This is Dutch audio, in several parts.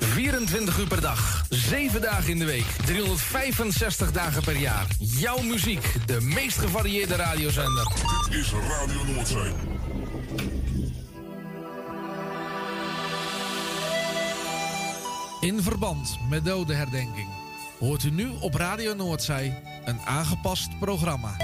24 uur per dag, 7 dagen in de week, 365 dagen per jaar. Jouw muziek, de meest gevarieerde radiozender. Dit is Radio Noordzee. In verband met dodenherdenking hoort u nu op Radio Noordzij een aangepast programma.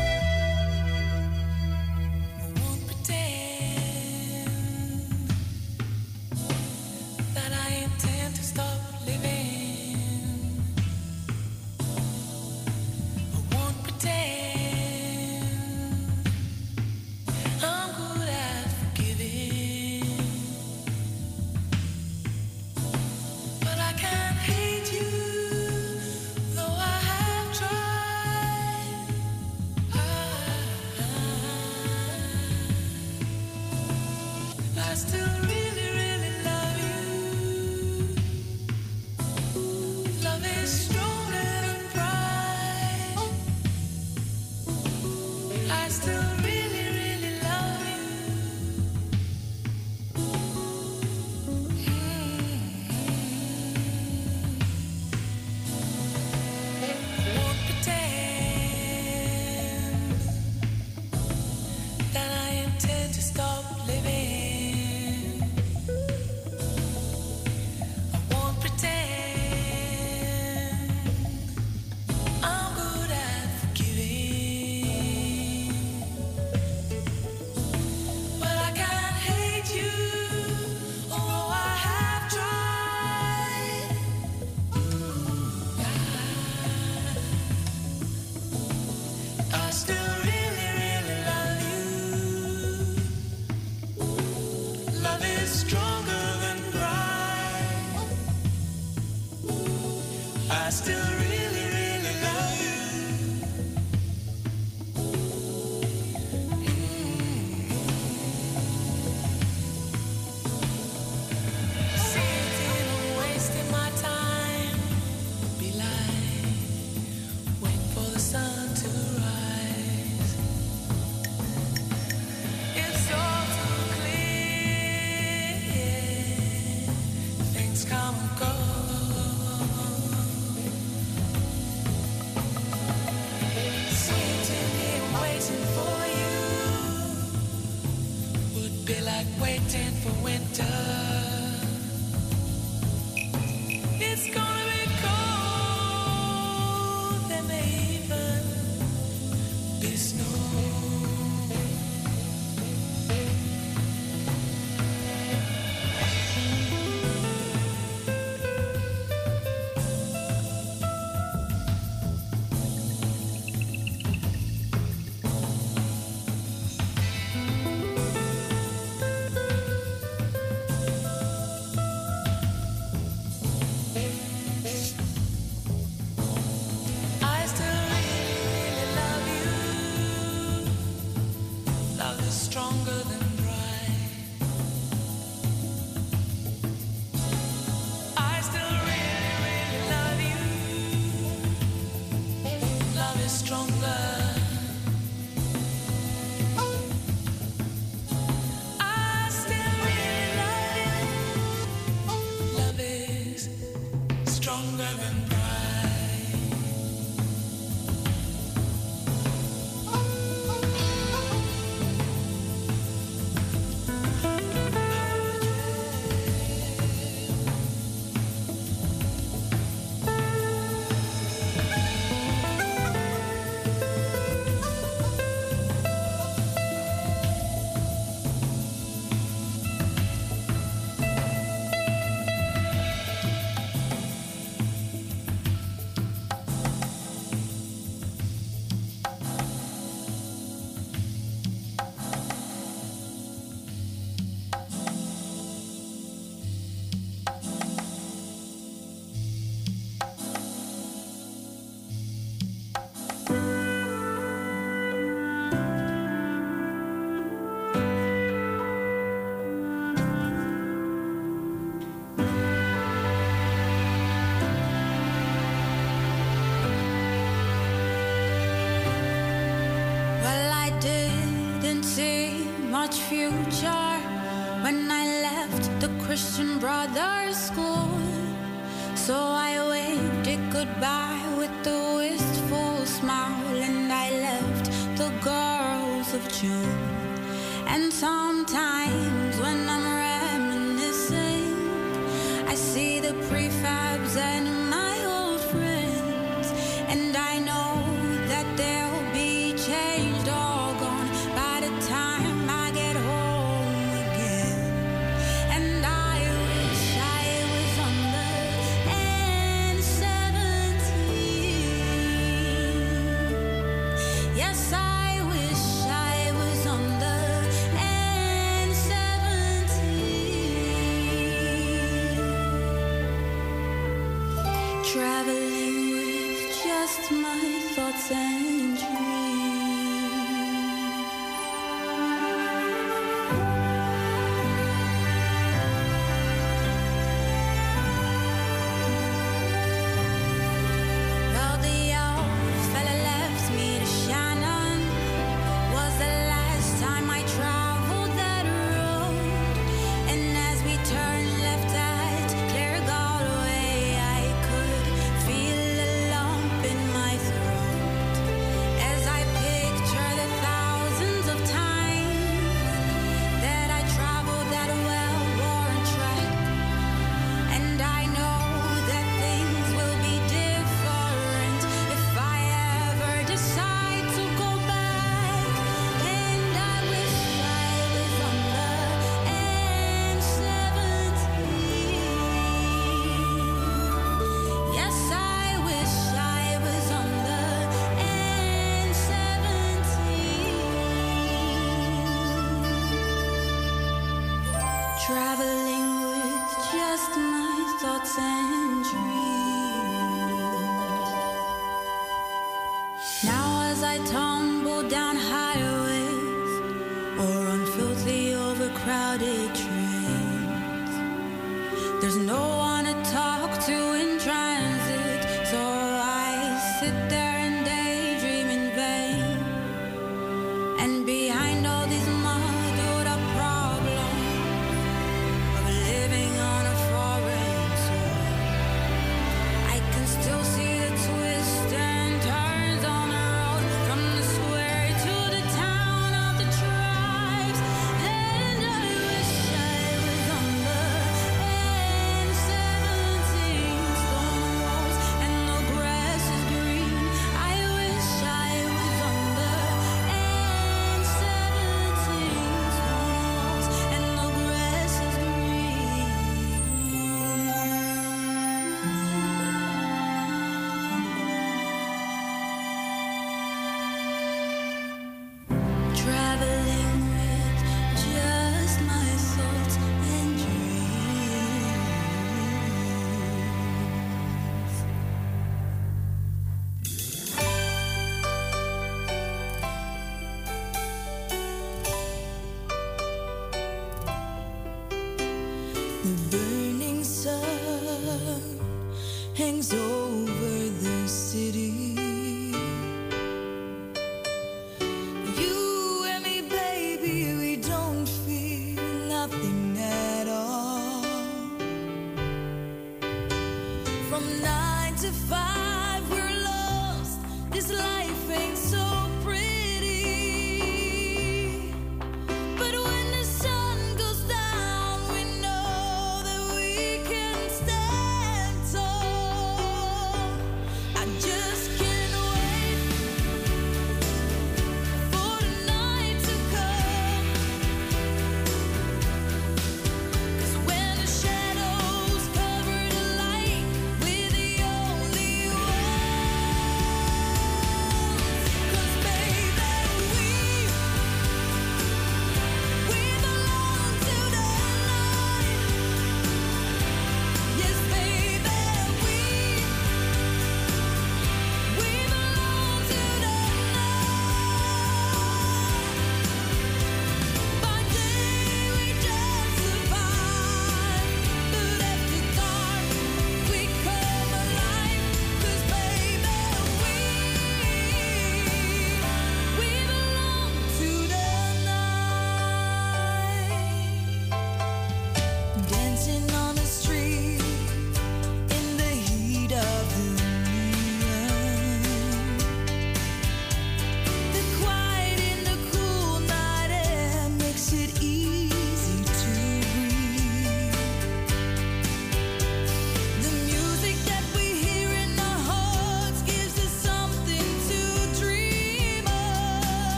Father.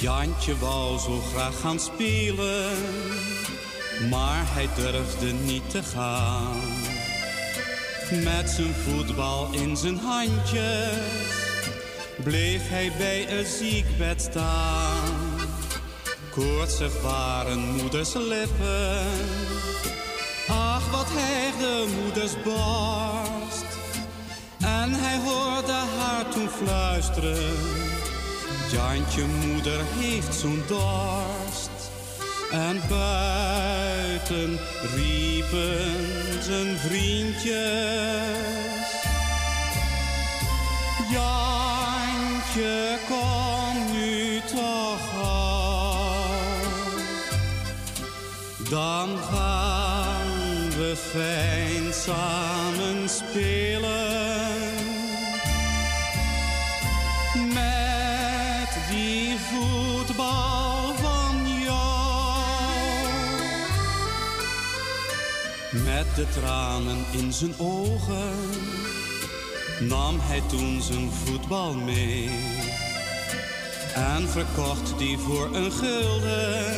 Jantje wou zo graag gaan spelen, maar hij durfde niet te gaan. Met zijn voetbal in zijn handjes bleef hij bij een ziekbed staan. Koortsig waren moeders lippen, ach wat hijgde moeders borst. En hij hoorde haar toen fluisteren Jantje moeder heeft zo'n dorst. En buiten riepen zijn vriendjes. Jantje, kom nu toch al. Dan gaan we fijn samen spelen. de tranen in zijn ogen, nam hij toen zijn voetbal mee. En verkocht die voor een gulden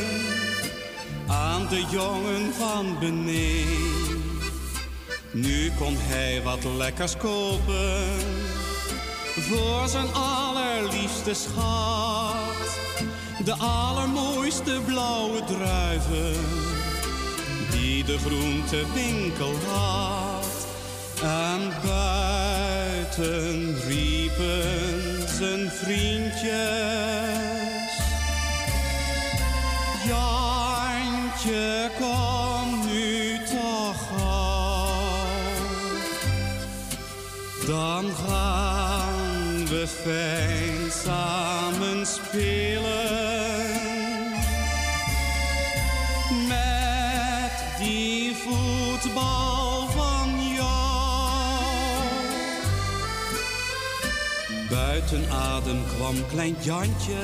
aan de jongen van beneden. Nu kon hij wat lekkers kopen voor zijn allerliefste schat. De allermooiste blauwe druiven de groentewinkel had. En buiten riepen zijn vriendjes. Jantje, kom nu toch al. Dan gaan we fijn samen spelen. Buiten adem kwam klein Jantje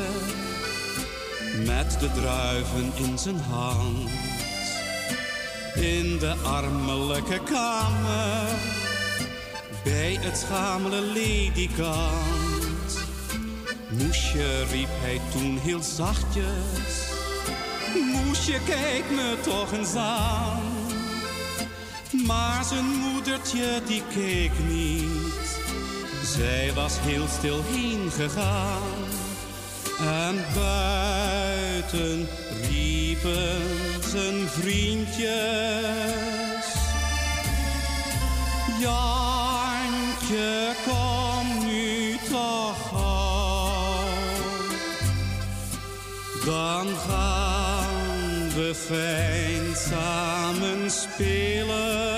met de druiven in zijn hand. In de armelijke kamer, bij het schamele ledikant. Moesje riep hij toen heel zachtjes, Moesje kijk me toch eens aan. Maar zijn moedertje die keek niet, zij was heel stil heen gegaan. En buiten riepen zijn vriendjes. Jantje, kom nu toch gauw. Dan gaan we fijn samen spelen.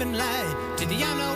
even lie to the unknown.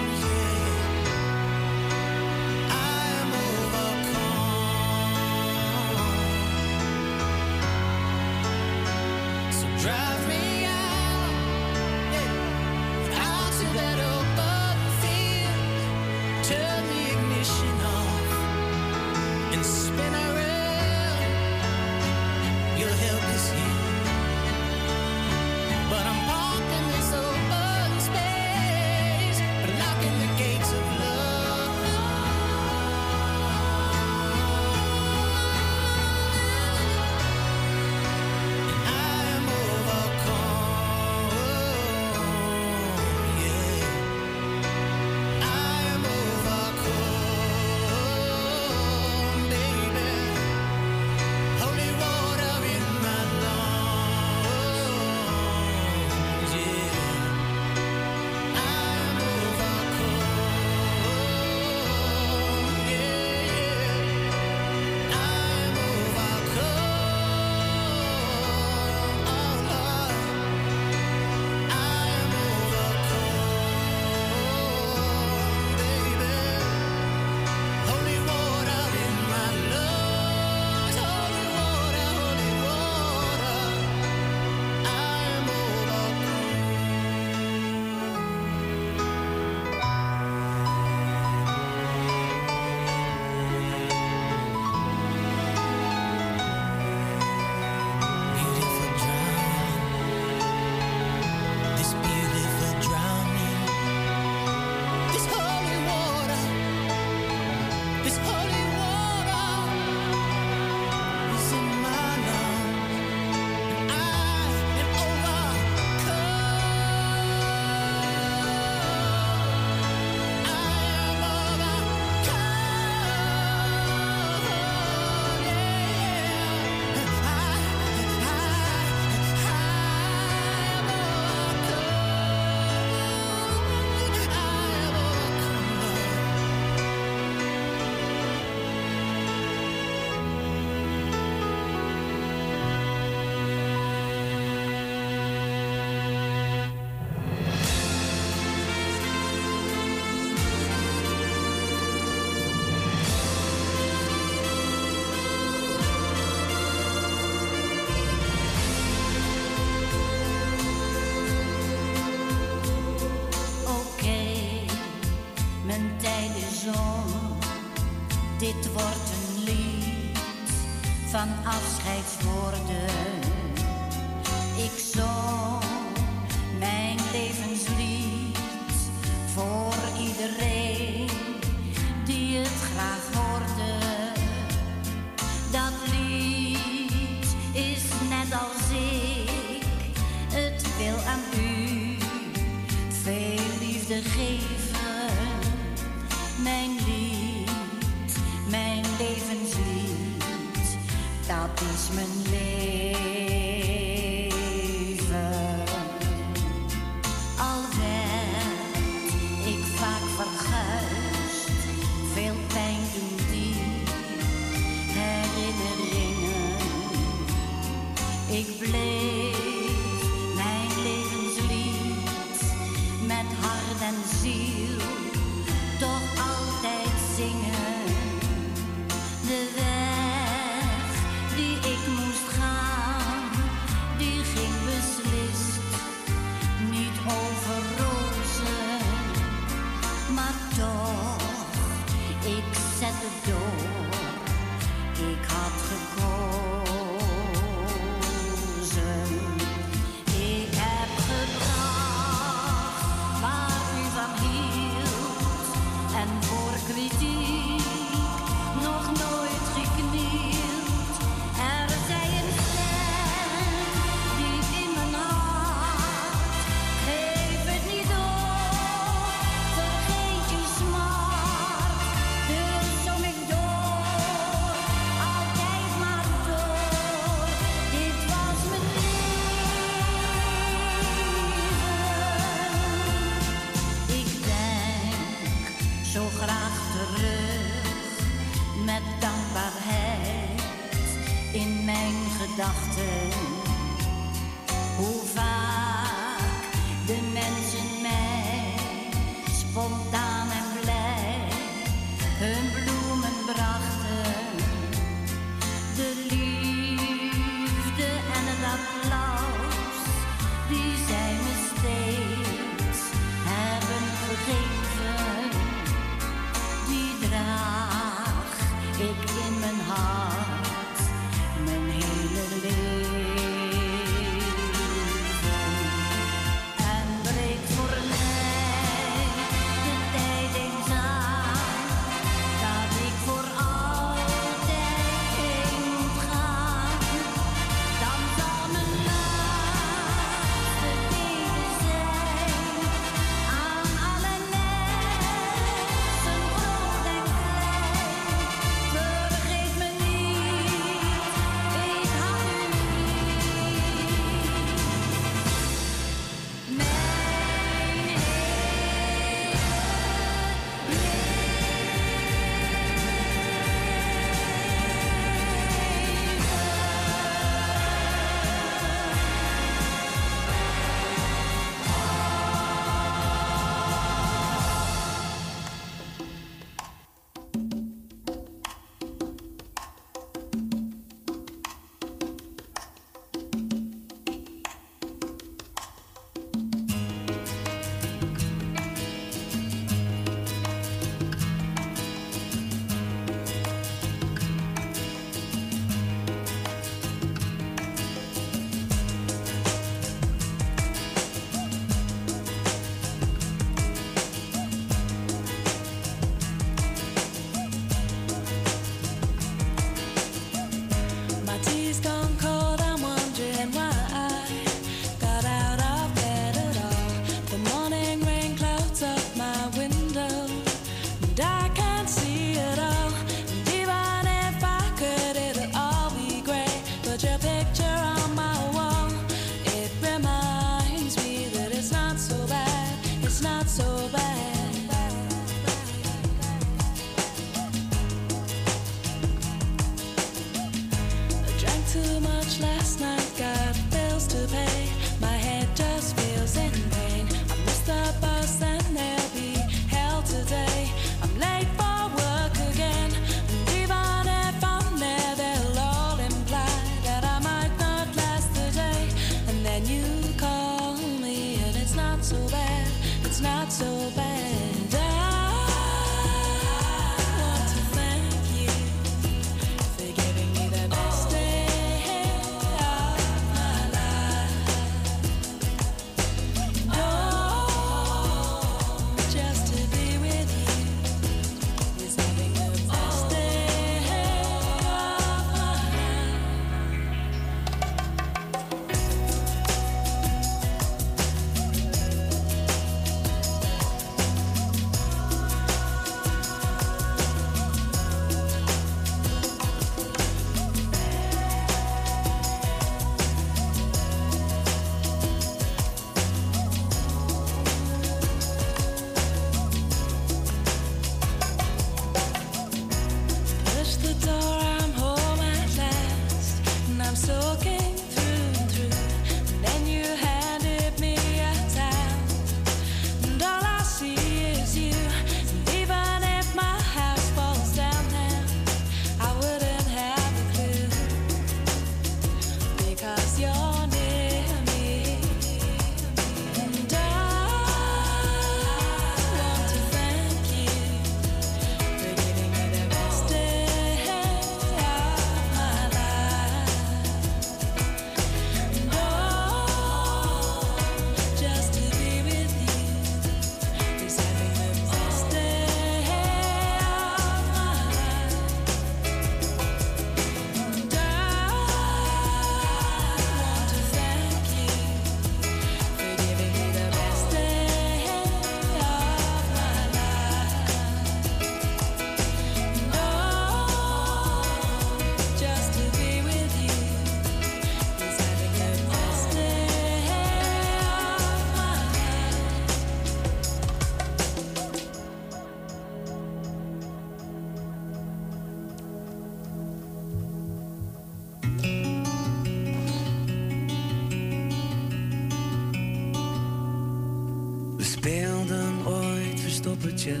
picture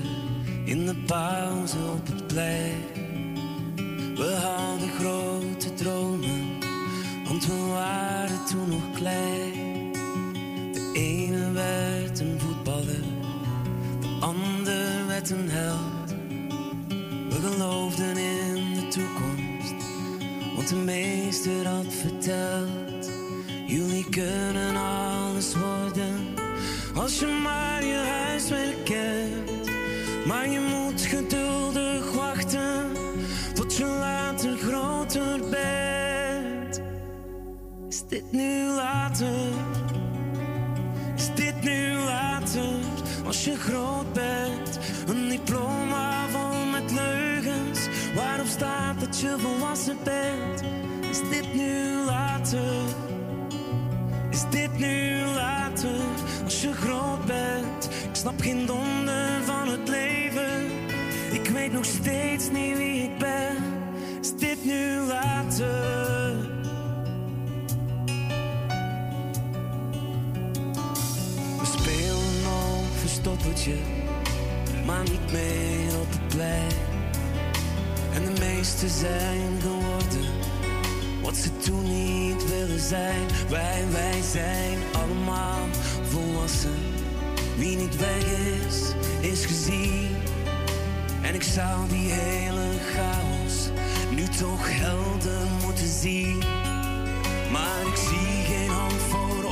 in the bowels of the play. zijn geworden. Wat ze toen niet willen zijn. Wij, wij zijn allemaal volwassen. Wie niet weg is, is gezien. En ik zou die hele chaos nu toch helder moeten zien. Maar ik zie geen hand voor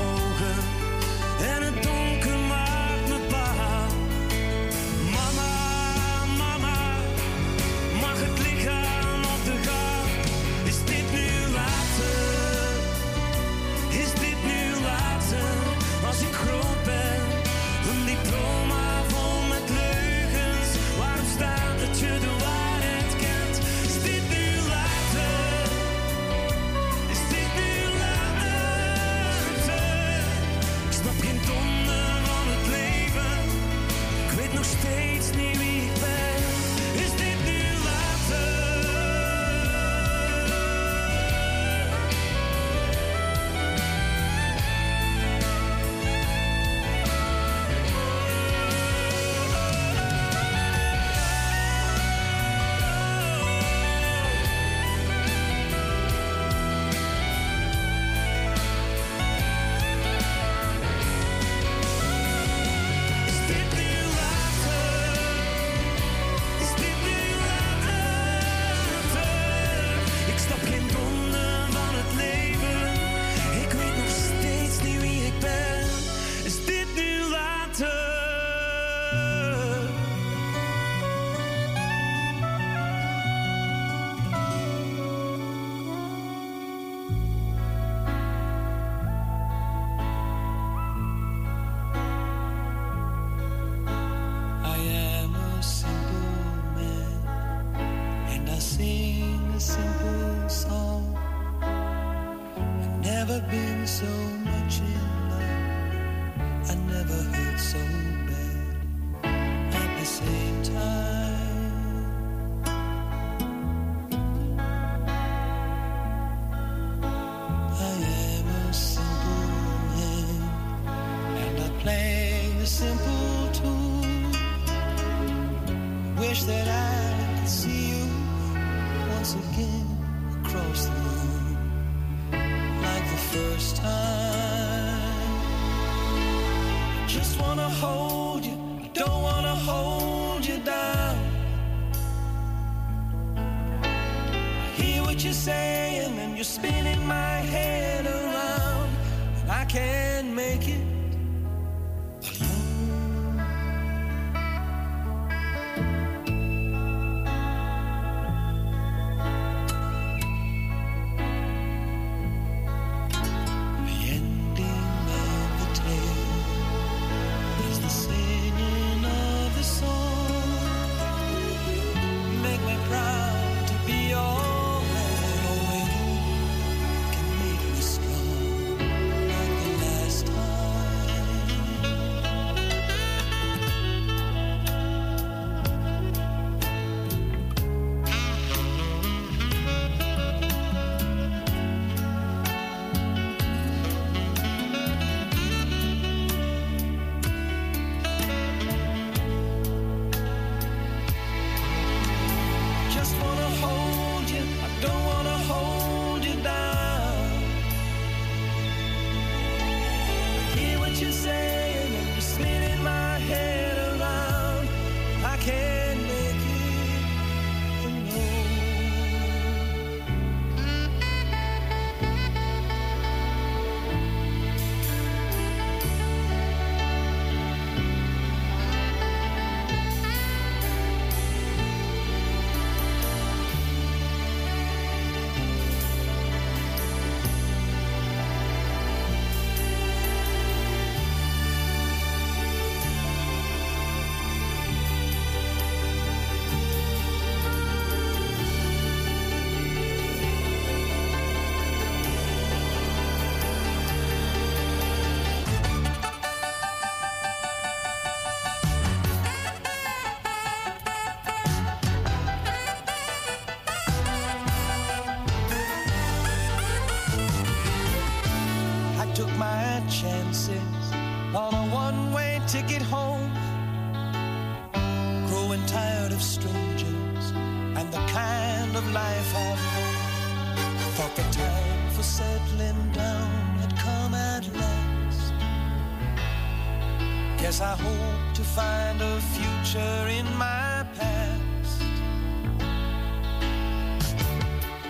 I hope to find a future in my past.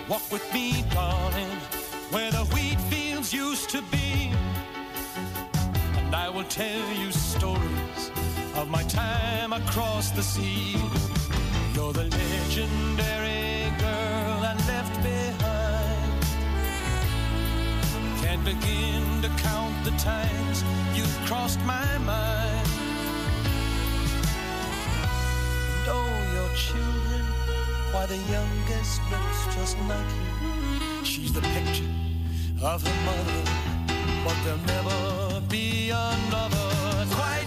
Walk with me, darling, where the wheat fields used to be. And I will tell you stories of my time across the sea. You're the legendary girl I left behind. Can't begin to count the times you've crossed my mind. Children, why the youngest looks just like you. She's the picture of her mother, but there'll never be another quite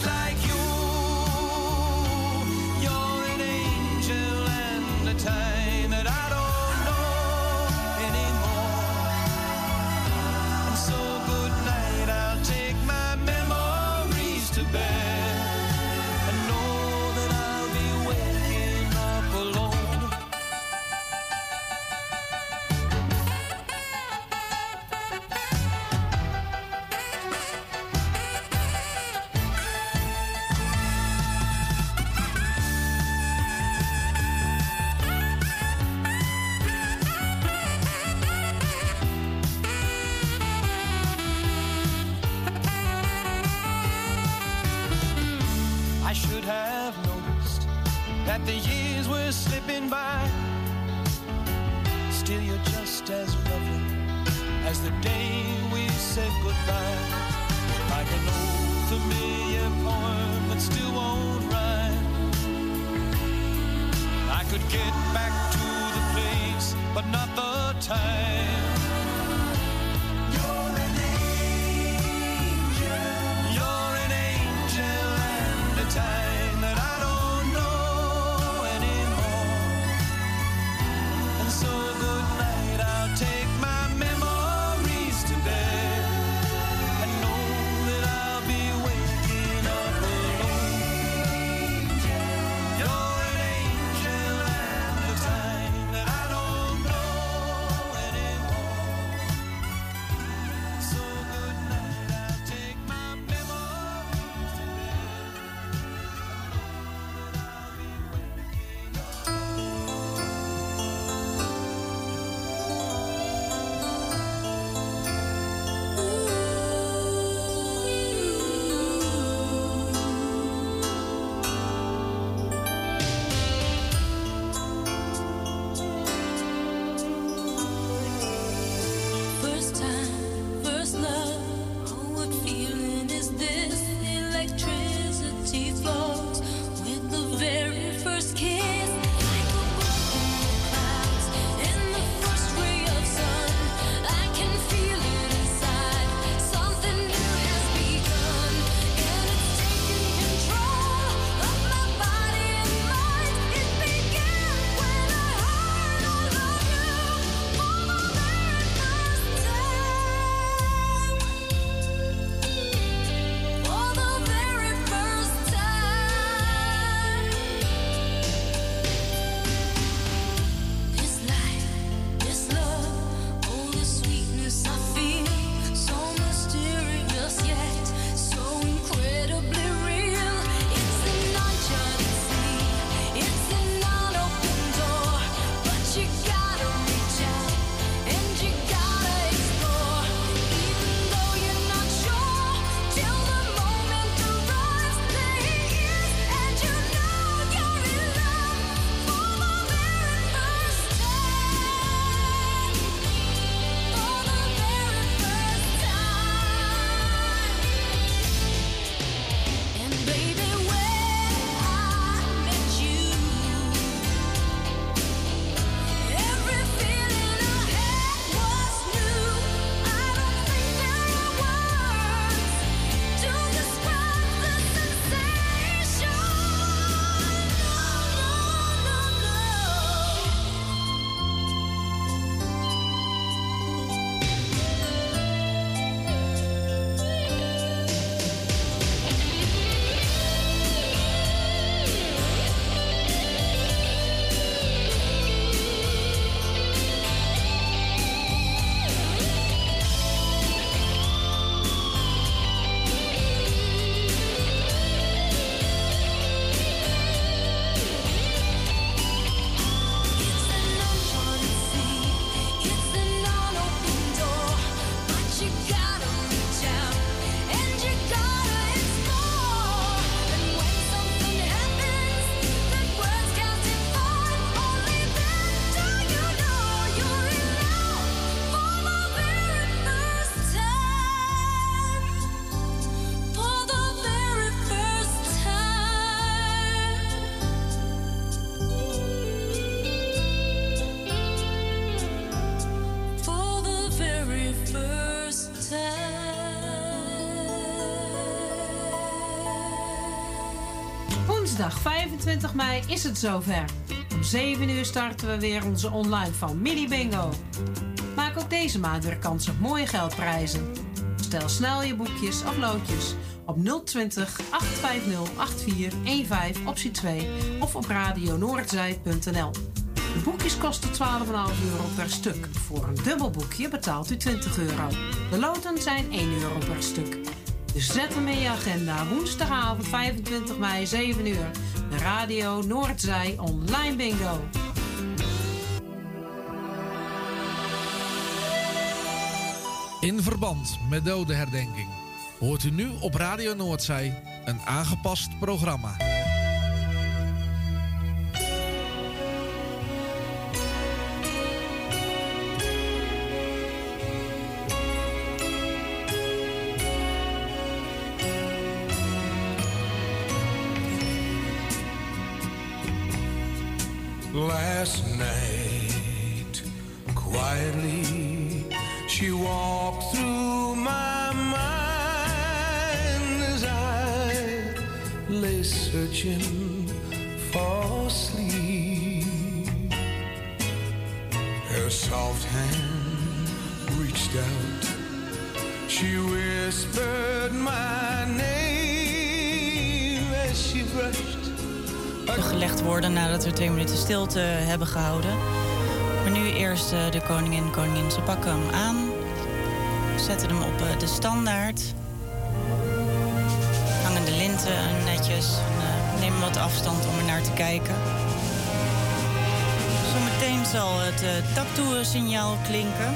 Woensdag 25 mei is het zover. Om 7 uur starten we weer onze online familie bingo. Maak ook deze maand weer kans op mooie geldprijzen. Stel snel je boekjes of loodjes op 020 850 8415 optie 2 of op radionoordzij.nl. De boekjes kosten 12,5 euro per stuk. Voor een dubbel boekje betaalt u 20 euro. De loten zijn 1 euro per stuk. Dus zet hem in je agenda. Woensdagavond 25 mei 7 uur. De Radio Noordzij Online Bingo. In verband met dodenherdenking hoort u nu op Radio Noordzij een aangepast programma. We twee minuten stilte hebben gehouden. Maar nu eerst eh, de koningin en koningin. Ze pakken hem aan, zetten hem op eh, de standaard. Hangen de linten netjes en eh, nemen wat afstand om er naar te kijken. Zometeen zal het uh, taktoe-signaal klinken.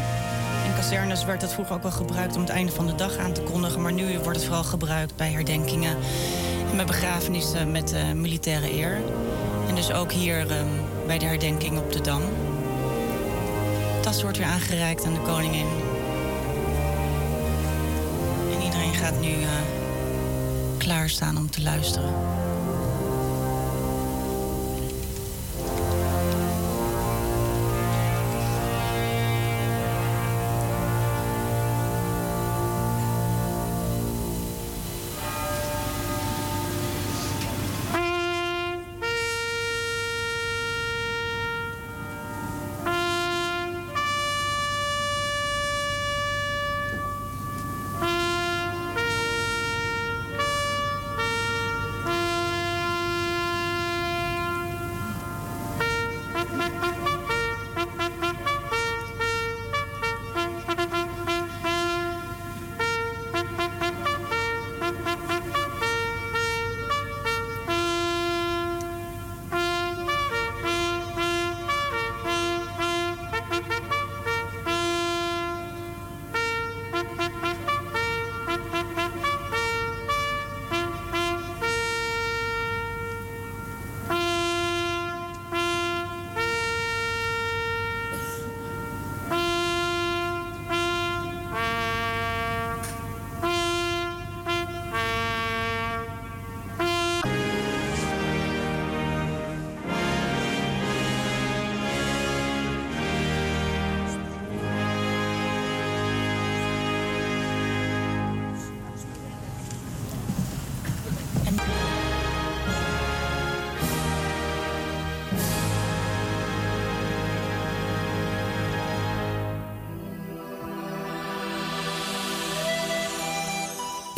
In kazernes werd dat vroeger ook wel gebruikt om het einde van de dag aan te kondigen. Maar nu wordt het vooral gebruikt bij herdenkingen en bij begrafenissen met eh, militaire eer. En dus ook hier ehm, bij de herdenking op de Dam. Tas wordt weer aangereikt aan de koningin. En iedereen gaat nu eh, klaarstaan om te luisteren.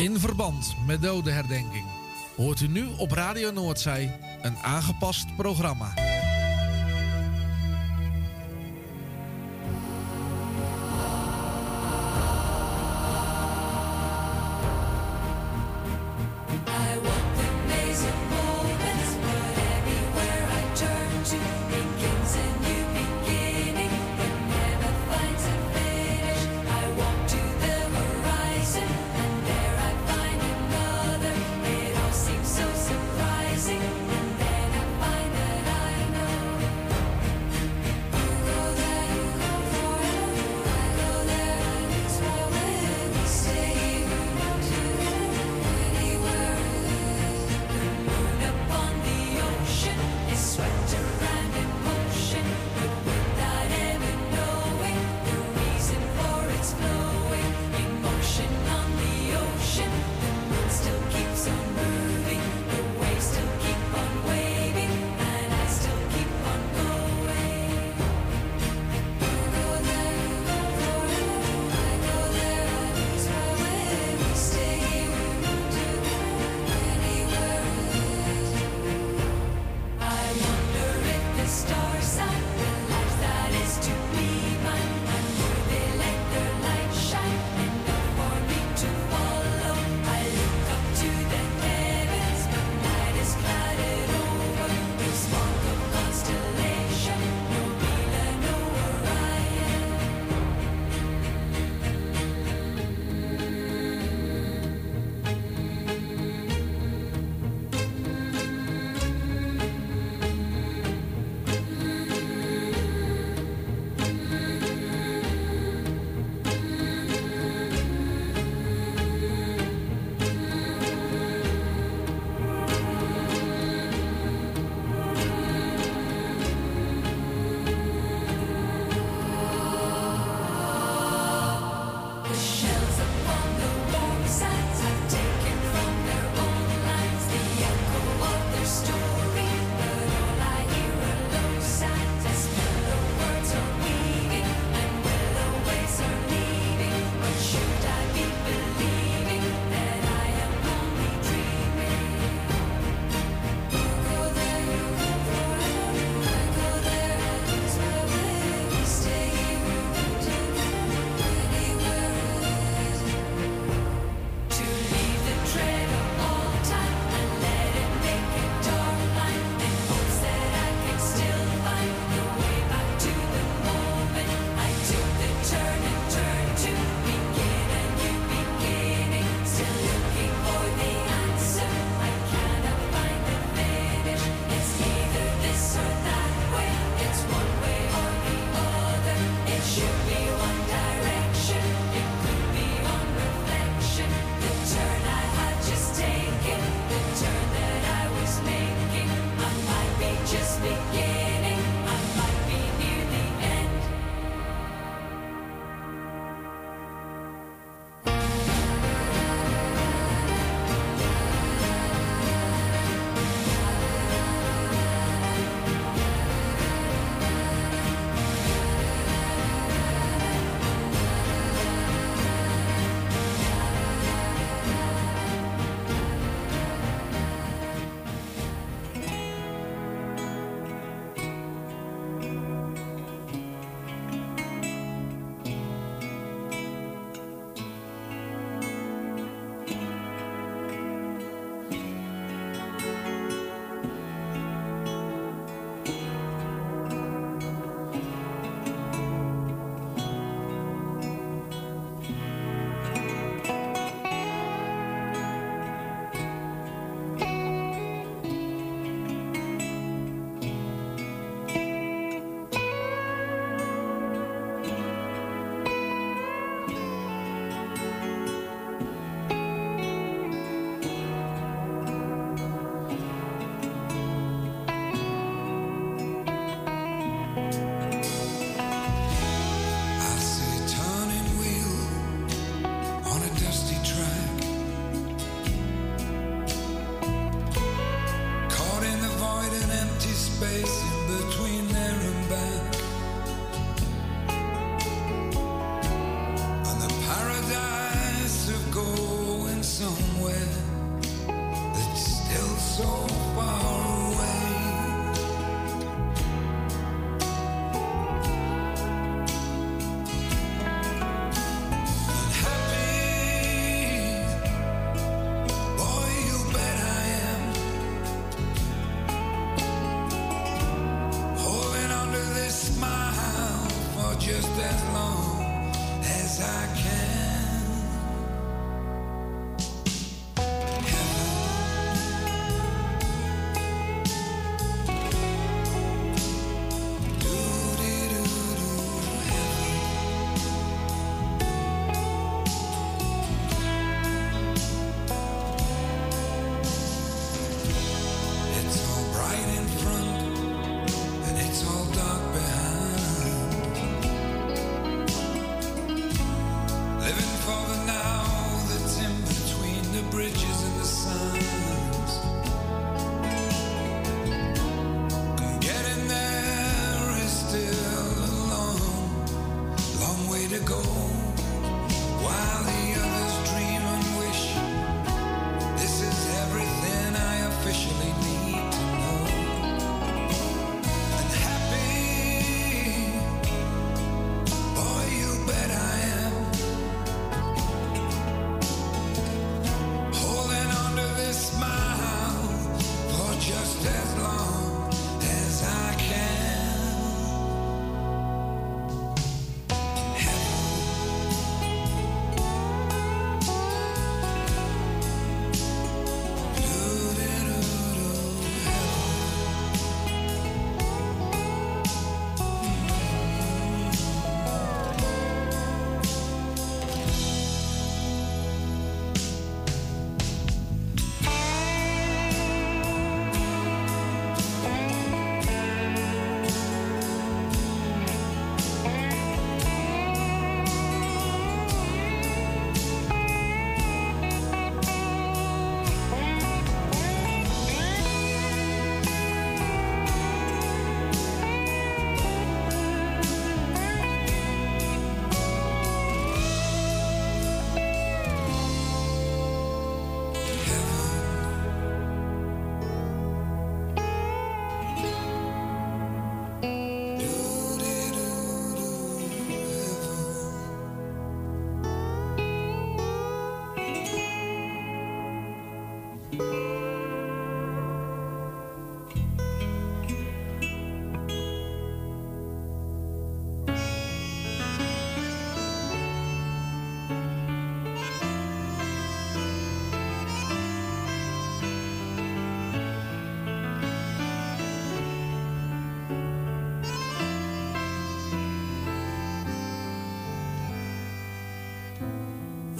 In verband met dodenherdenking hoort u nu op Radio Noordzij een aangepast programma.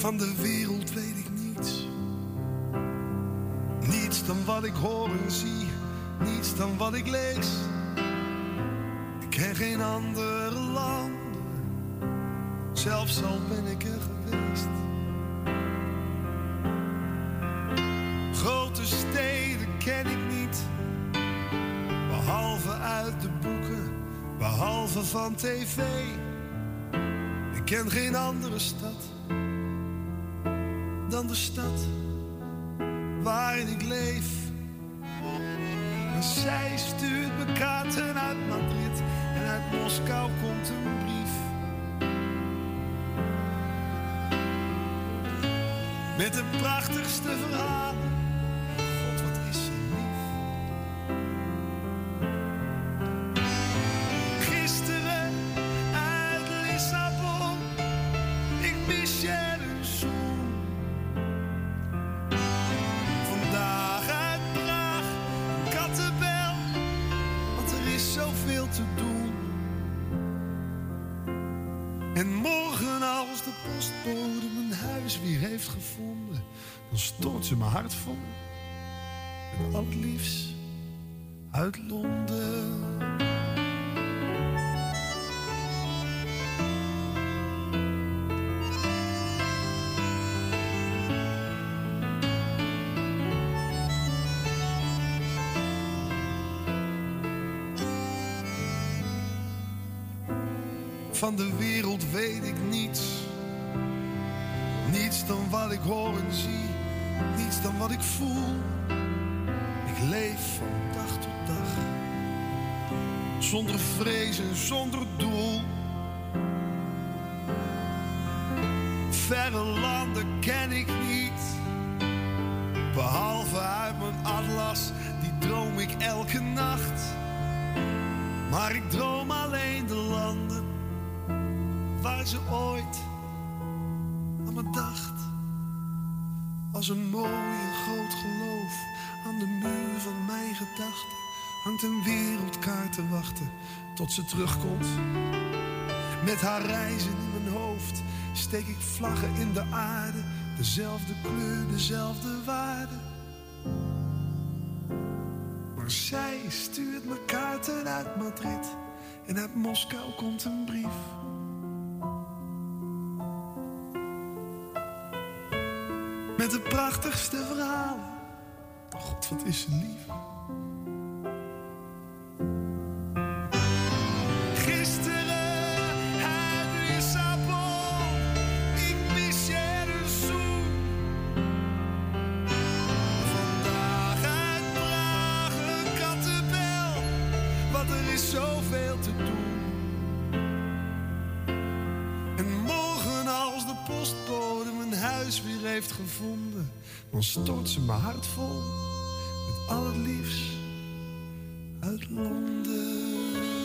Van de wereld weet ik niets. Niets dan wat ik hoor en zie. Niets dan wat ik lees. Ik ken geen andere landen. Zelfs al ben ik er geweest. Grote steden ken ik niet. Behalve uit de boeken. Behalve van tv. Ik ken geen andere stad zij stuurt me kaarten uit Madrid en uit Moskou komt een brief. Met de prachtigste verhalen. liefst uit Londen. Van de wereld weet ik niets, niets dan wat ik hoor en zie, niets dan wat ik voel. Leef van dag tot dag, zonder vrees zonder doel. Verre landen ken ik niet, behalve uit mijn atlas, die droom ik elke nacht. Maar ik droom alleen de landen waar ze ooit aan me dacht. Als een mooi en groot geloof hangt een wereldkaart te wachten tot ze terugkomt. Met haar reizen in mijn hoofd steek ik vlaggen in de aarde, dezelfde kleur, dezelfde waarde. Maar zij stuurt me kaarten uit Madrid en uit Moskou komt een brief. Met de prachtigste verhalen. God, wat is ze lief. Huis weer heeft gevonden, dan stort ze mijn hart vol met al het liefst uit Londen.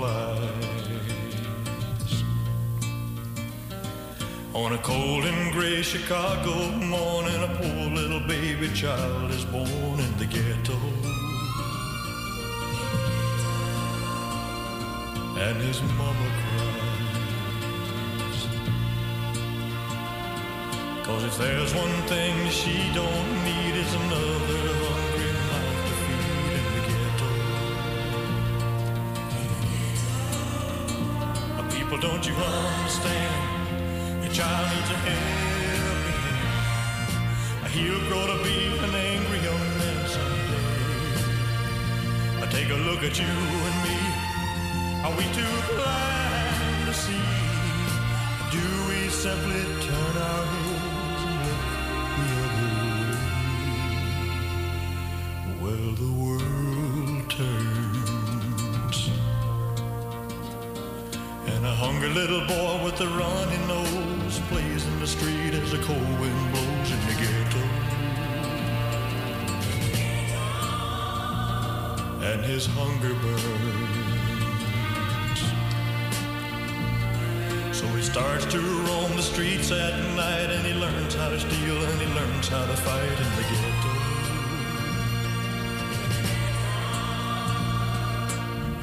Flies. On a cold and gray Chicago morning, a poor little baby child is born Don't you understand? Your child needs a helping hand. He'll grow to be an angry young man someday. Take a look at you and me. Are we too blind to see? Do we simply turn our heads little boy with a runny nose plays in the street as the cold wind blows in the ghetto. And his hunger burns. So he starts to roam the streets at night and he learns how to steal and he learns how to fight in the ghetto.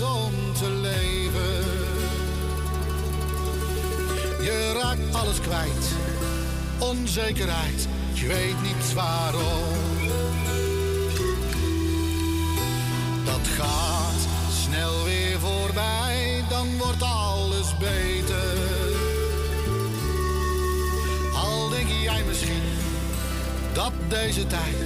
om te leven. Je raakt alles kwijt, onzekerheid, je weet niet waarom. Dat gaat snel weer voorbij, dan wordt alles beter. Al denk jij misschien dat deze tijd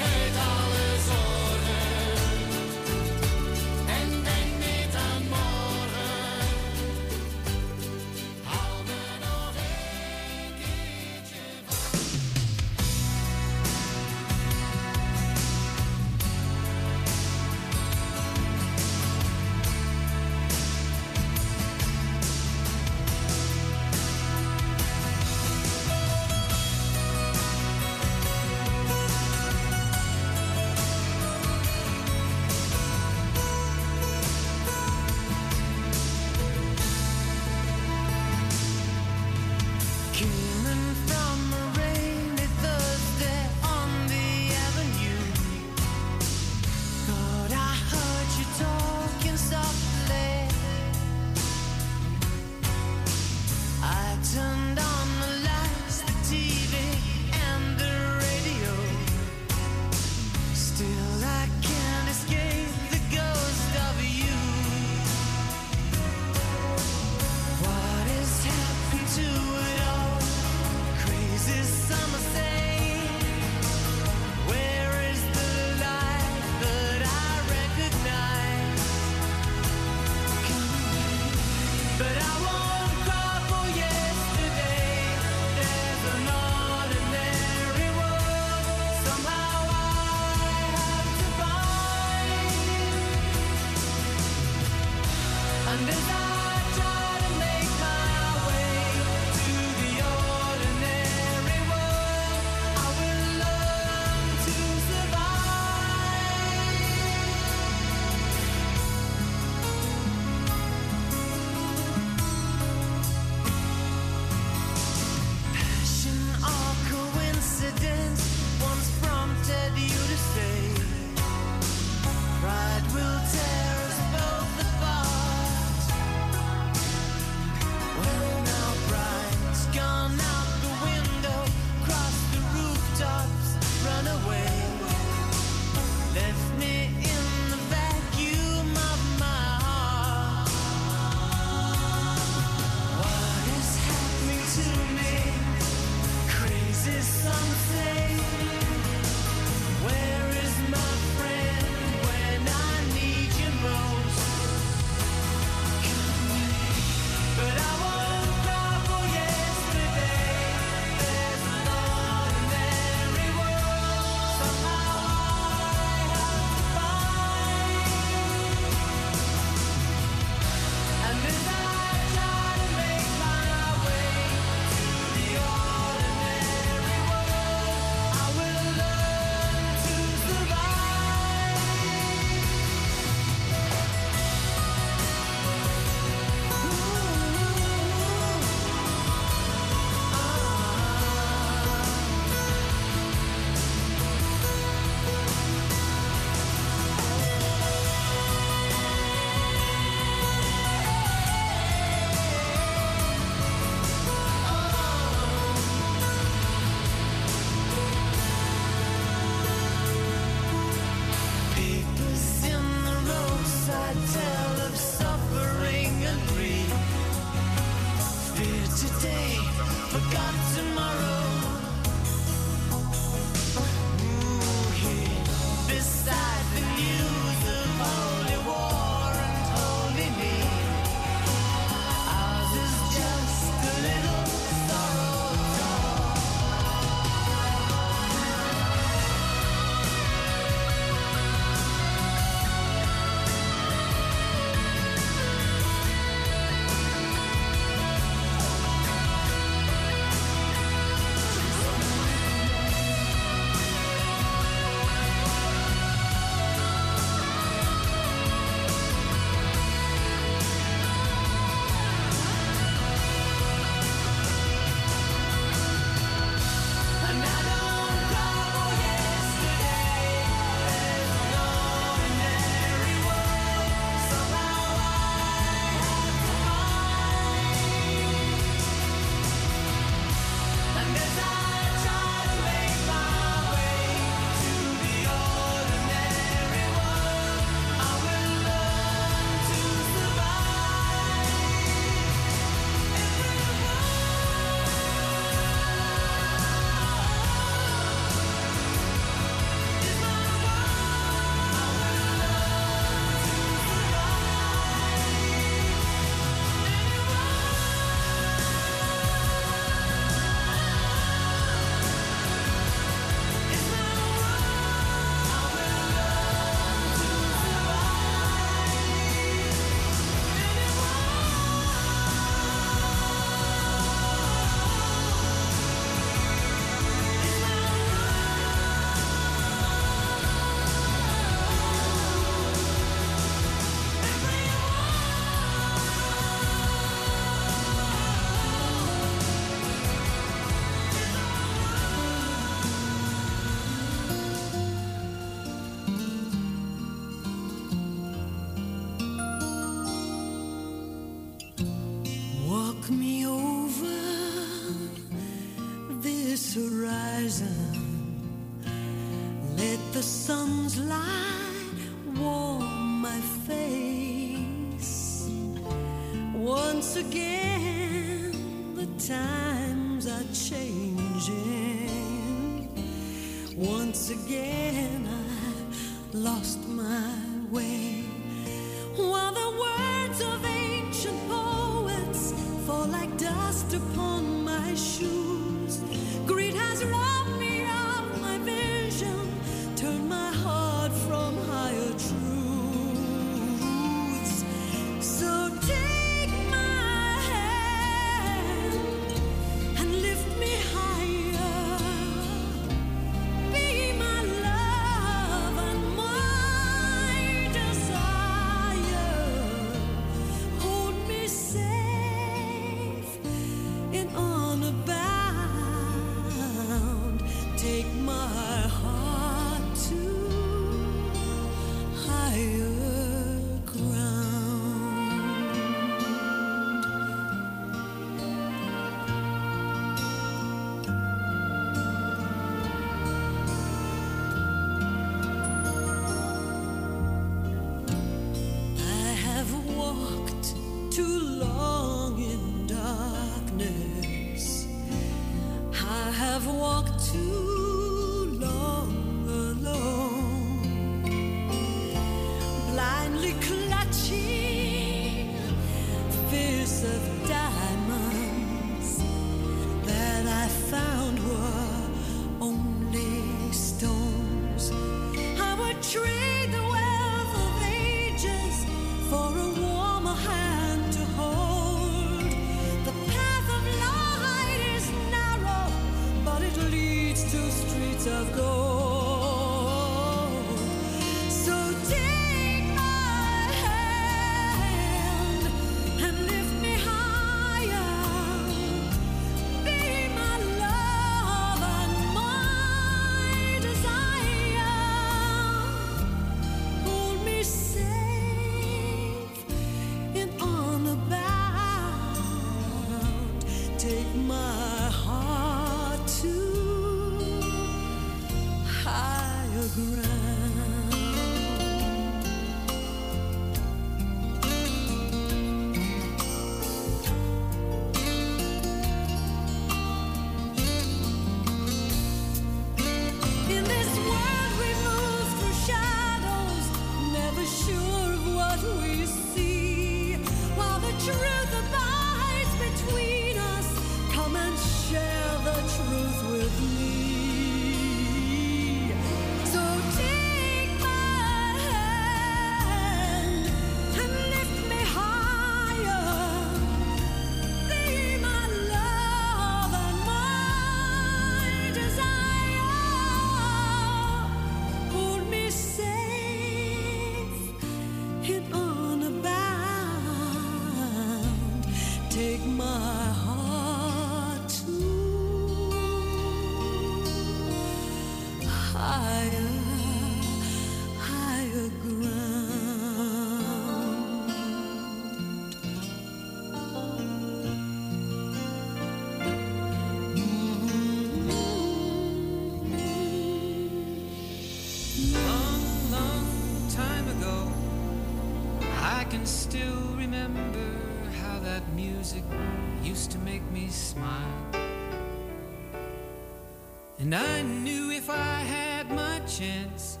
And I knew if I had my chance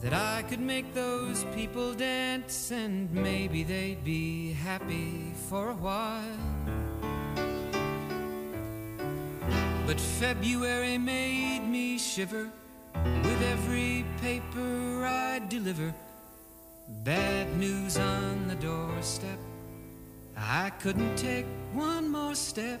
that I could make those people dance and maybe they'd be happy for a while. But February made me shiver with every paper I deliver. Bad news on the doorstep. I couldn't take one more step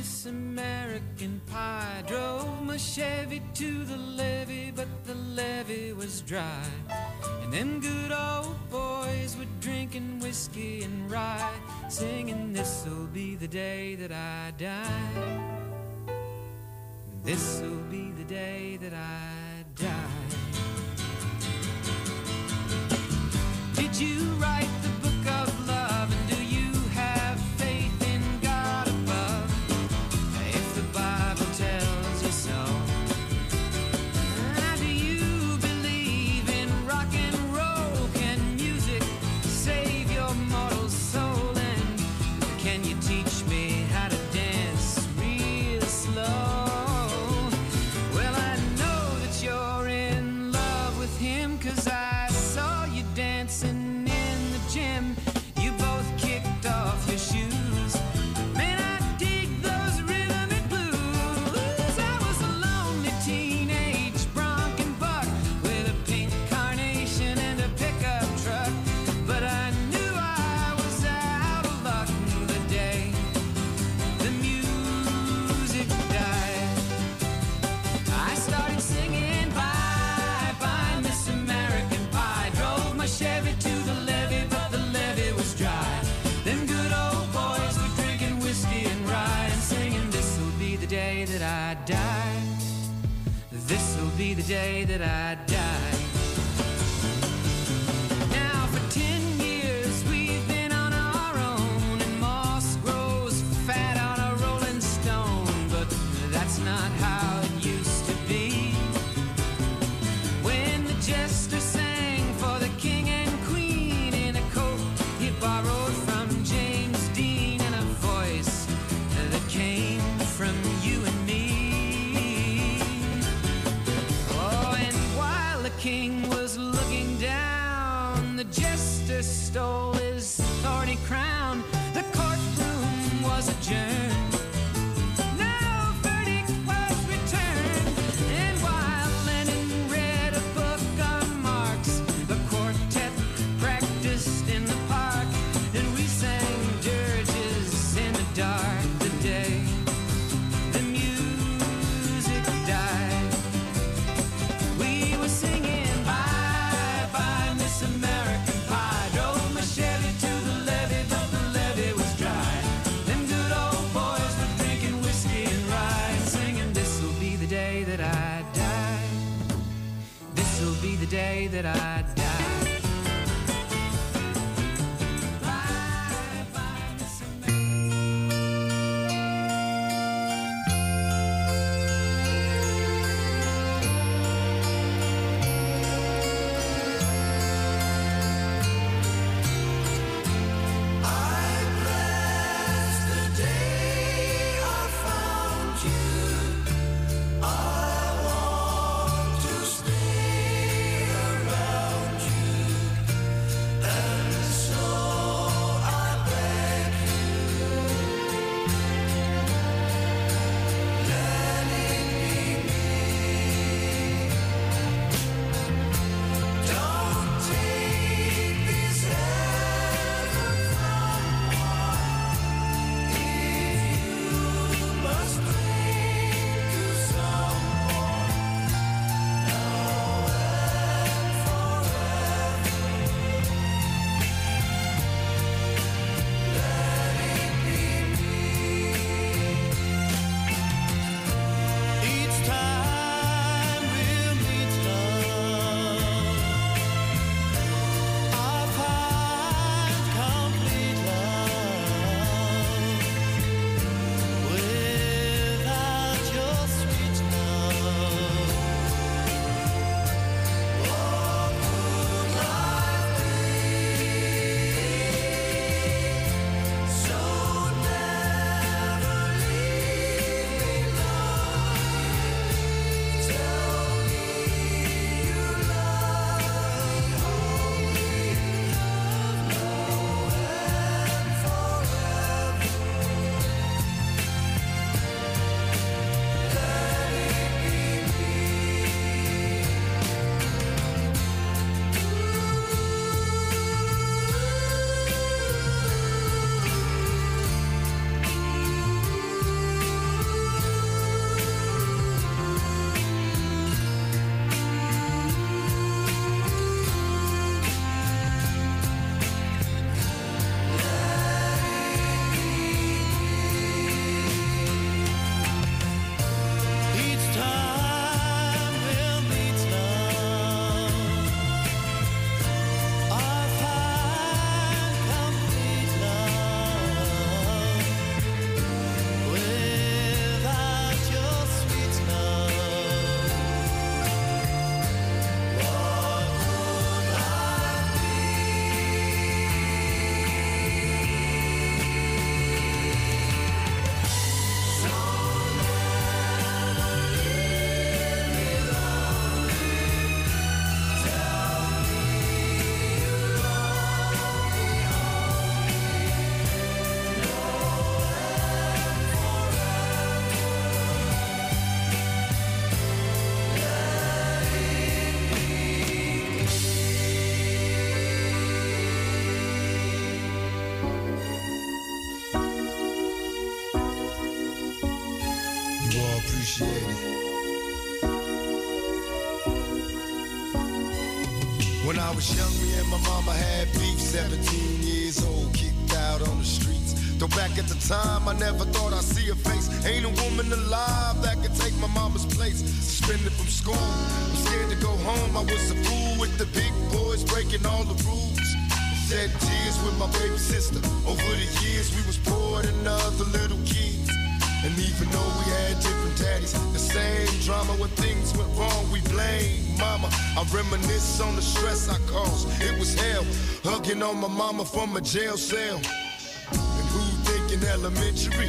this American pie. Drove my Chevy to the levee, but the levee was dry. And them good old boys were drinking whiskey and rye, singing, This'll be the day that I die. This'll be the day that I die. Did you write? die. This'll be the day that I die. walking day that I was young, me and my mama had beef. 17 years old, kicked out on the streets. Though back at the time, I never thought I'd see her face. Ain't a woman alive that could take my mama's place. Suspended from school, I'm scared to go home. I was a fool with the big boys breaking all the rules. Shed tears with my baby sister. Over the years, we was poor than other little kids. And even though we had different daddies, the same drama when things went wrong, we blame mama. I reminisce on the stress I caused. It was hell, hugging on my mama from a jail cell. And who thinking elementary?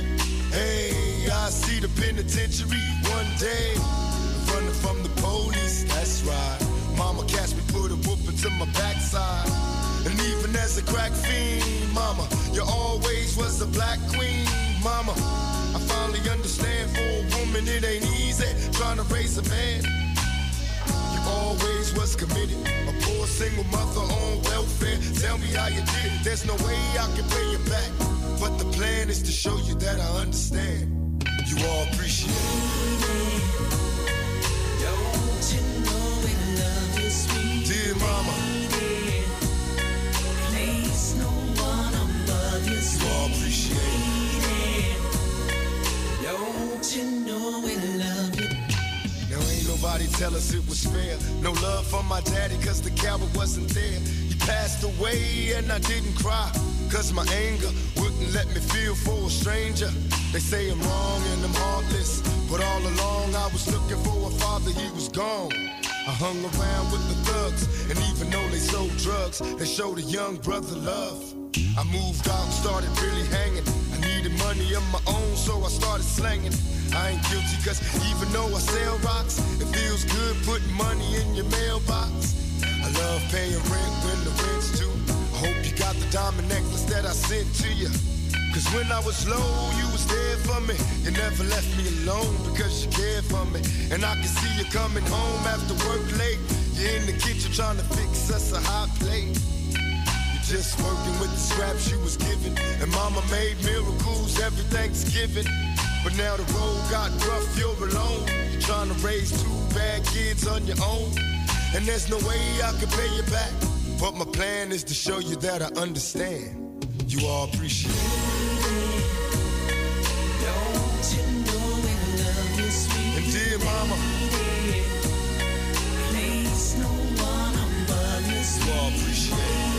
Hey, I see the penitentiary one day. Running from the police, that's right. Mama catch me, put a whooping to my backside. And even as a crack fiend, mama, you always was a black queen, mama. I finally understand for a woman it ain't easy trying to raise a man. Always was committed, a poor single mother on welfare. Tell me how you did it. There's no way I can pay you back, but the plan is to show you that I understand. You all appreciate it. Tell us it was fair. No love for my daddy, cause the coward wasn't there. He passed away and I didn't cry. Cause my anger wouldn't let me feel for a stranger. They say I'm wrong and I'm heartless. But all along I was looking for a father, he was gone. I hung around with the thugs, and even though they sold drugs, they showed a young brother love. I moved out started really hanging. I needed money of my own, so I started slanging. I ain't guilty, cause even though I sell rocks, it feels good putting money in your mailbox. I love paying rent when the rent's due. I hope you got the diamond necklace that I sent to you. Cause when I was low, you was there for me. You never left me alone because you cared for me. And I can see you coming home after work late. You're in the kitchen trying to fix us a hot plate. You're just working with the scraps you was given. And mama made miracles every Thanksgiving. But now the road got rough, you're alone. Trying to raise two bad kids on your own. And there's no way I can pay you back. But my plan is to show you that I understand. You all appreciate it. Don't you know we love you, sweet And dear mama, Place no one above you, you all appreciate it.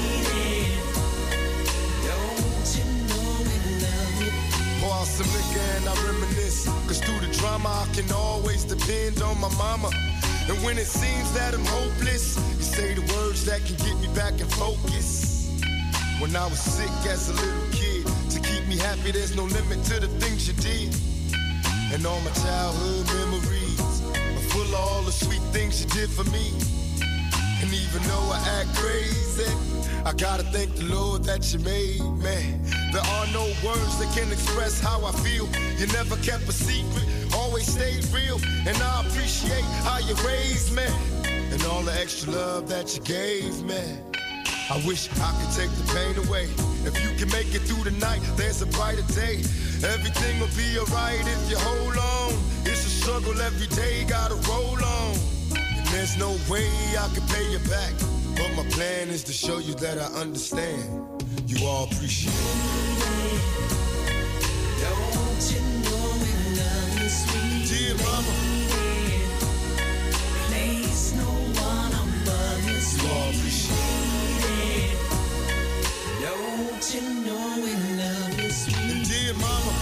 Out some liquor and I reminisce. Cause through the drama, I can always depend on my mama. And when it seems that I'm hopeless, you say the words that can get me back in focus. When I was sick as a little kid, to keep me happy, there's no limit to the things you did. And all my childhood memories are full of all the sweet things you did for me. And even though I act crazy, I gotta thank the Lord that you made me. There are no words that can express how I feel. You never kept a secret, always stayed real. And I appreciate how you raised me. And all the extra love that you gave me. I wish I could take the pain away. If you can make it through the night, there's a brighter day. Everything will be alright if you hold on. It's a struggle every day, gotta roll on. And there's no way I can pay you back. But my plan is to show you that I understand. You all appreciate it. Don't you know we love sweet Dear mama, you, know we love you, sweet dear mama,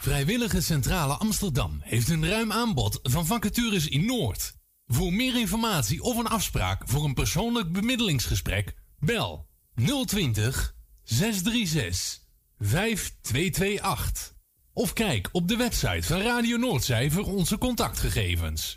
Vrijwillige Centrale Amsterdam heeft een ruim aanbod van vacatures in Noord. Voor meer informatie of een afspraak voor een persoonlijk bemiddelingsgesprek, bel 020 636 5228. Of kijk op de website van Radio Noordzij onze contactgegevens.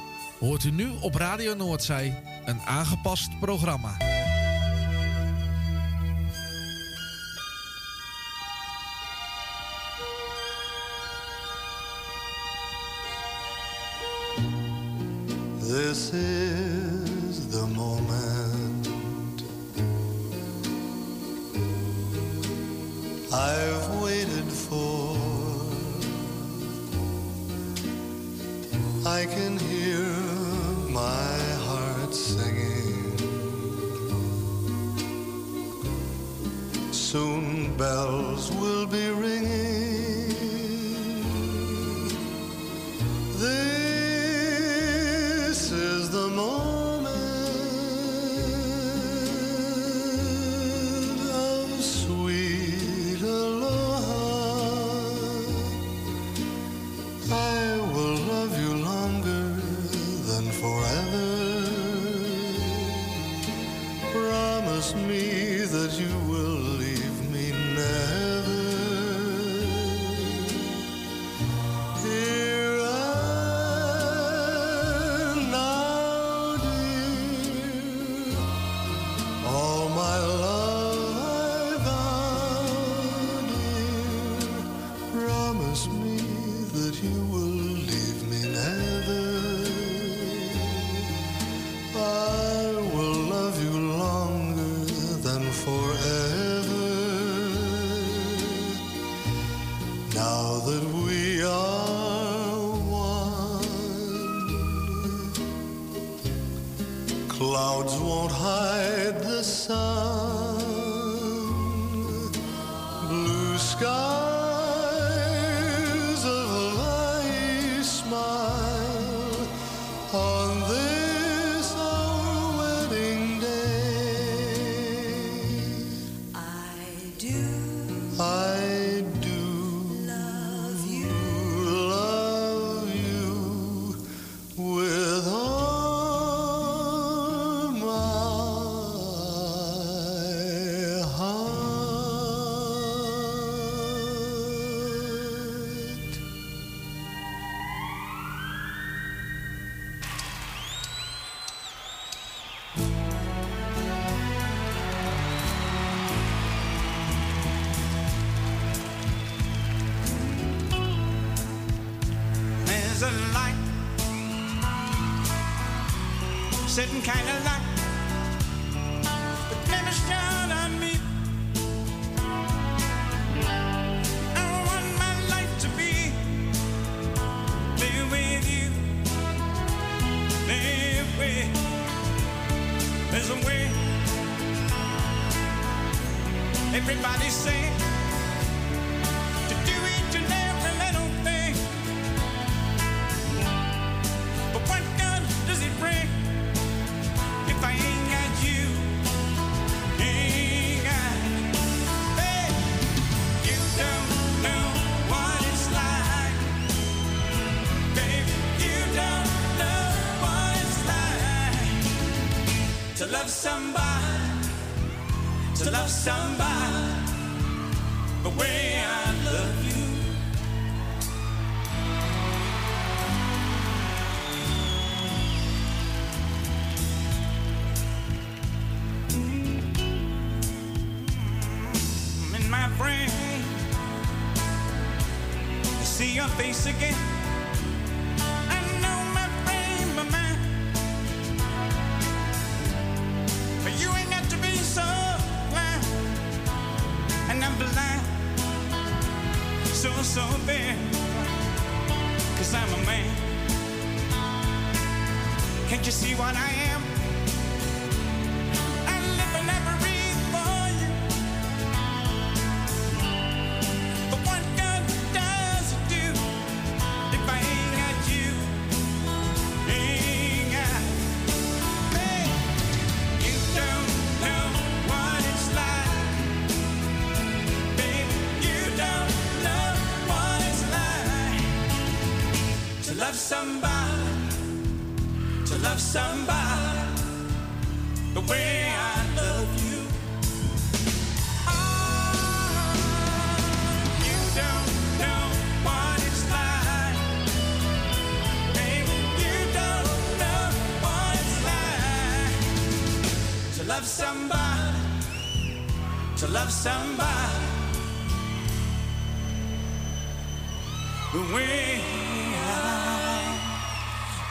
hoort u nu op Radio Noordzij een aangepast programma.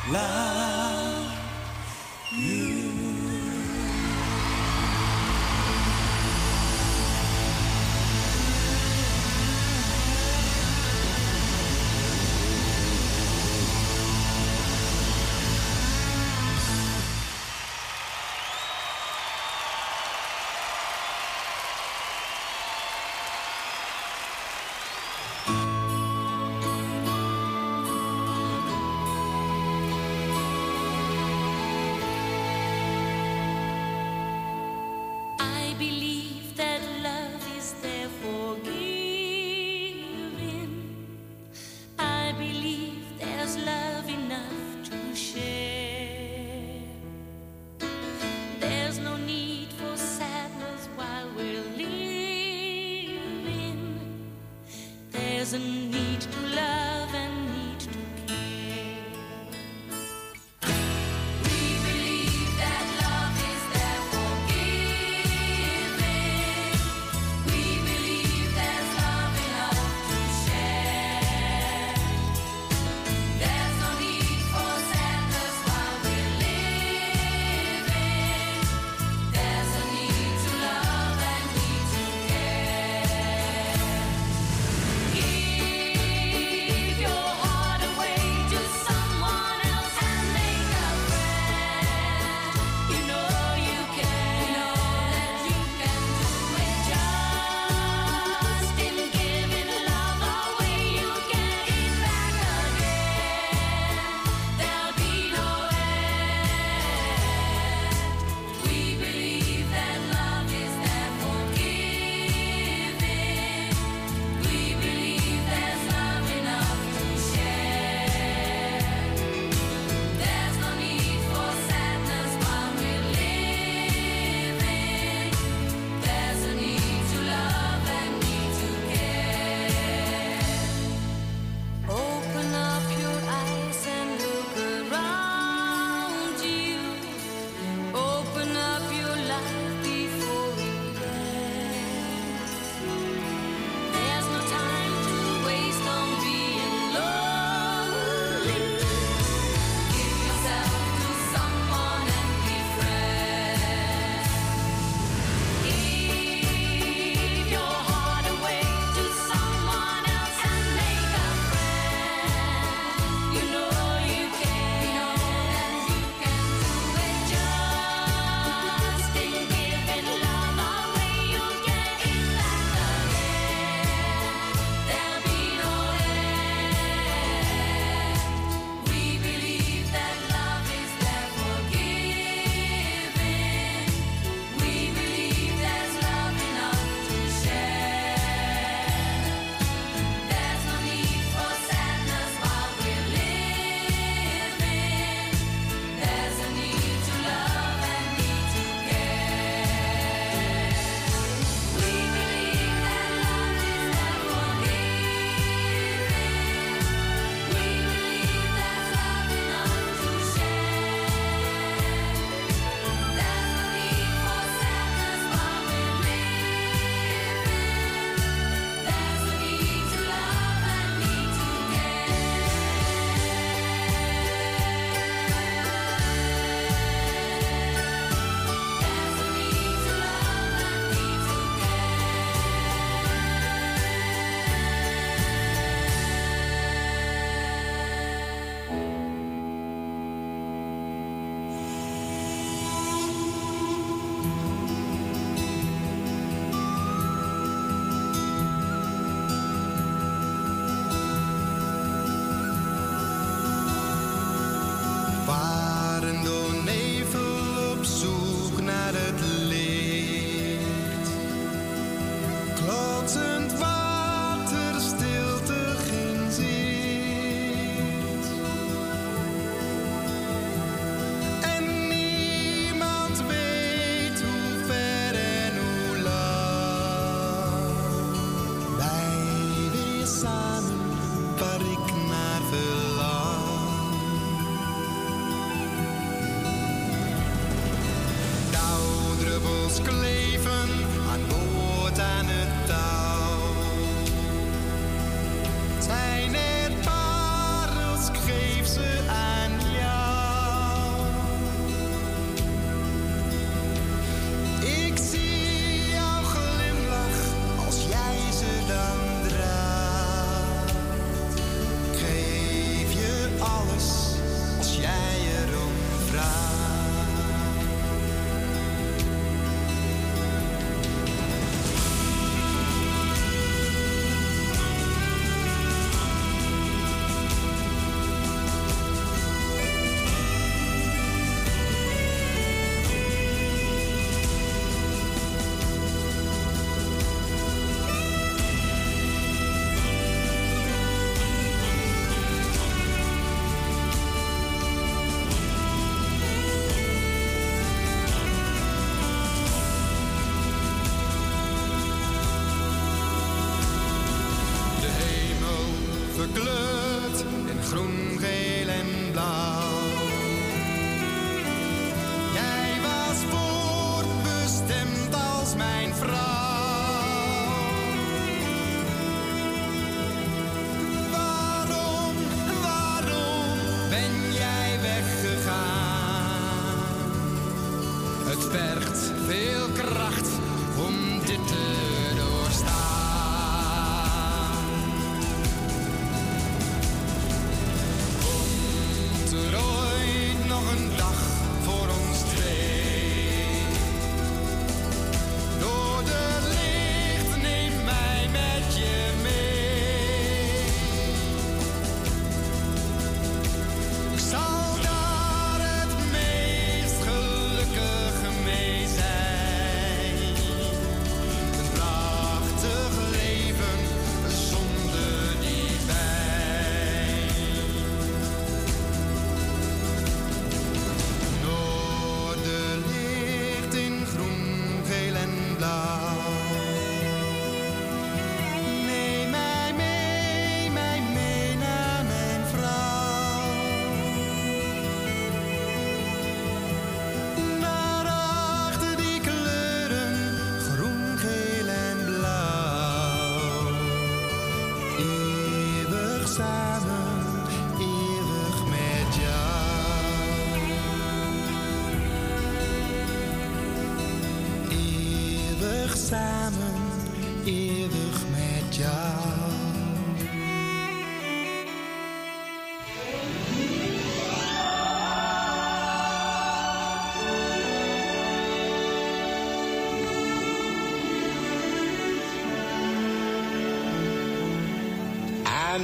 Love you.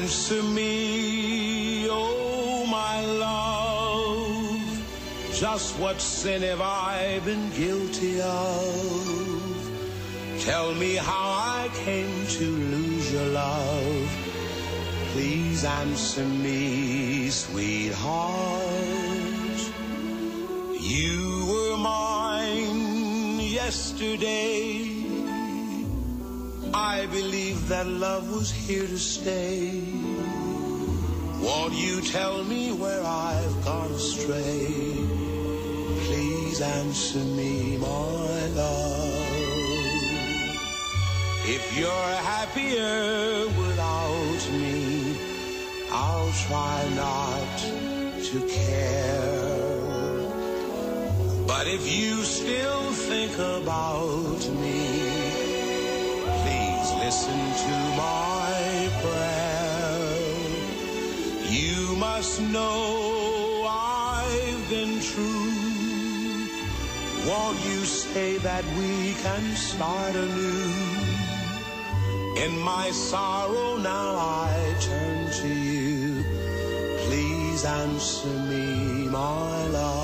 Answer me, oh my love. Just what sin have I been guilty of? Tell me how I came to lose your love. Please answer me, sweetheart. You were mine yesterday. I believe that love was here to stay. Tell me where I've gone astray? Please answer me, my love. If you're happier without me, I'll try not to care. But if you still think about me, please listen to my prayer. You must know I've been true. Won't you say that we can start anew? In my sorrow now I turn to you. Please answer me, my love.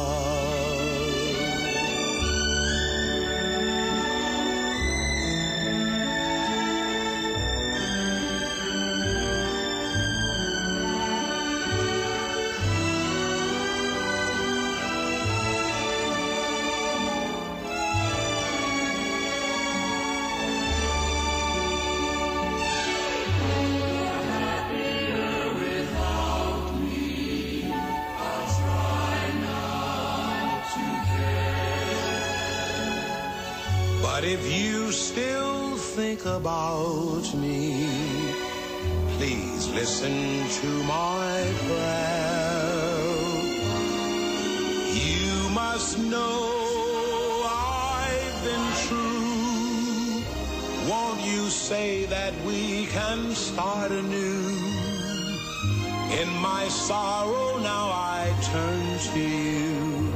About me, please listen to my prayer. You must know I've been true. Won't you say that we can start anew? In my sorrow now I turn to you.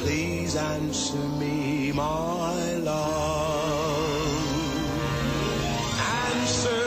Please answer me, my love. Answer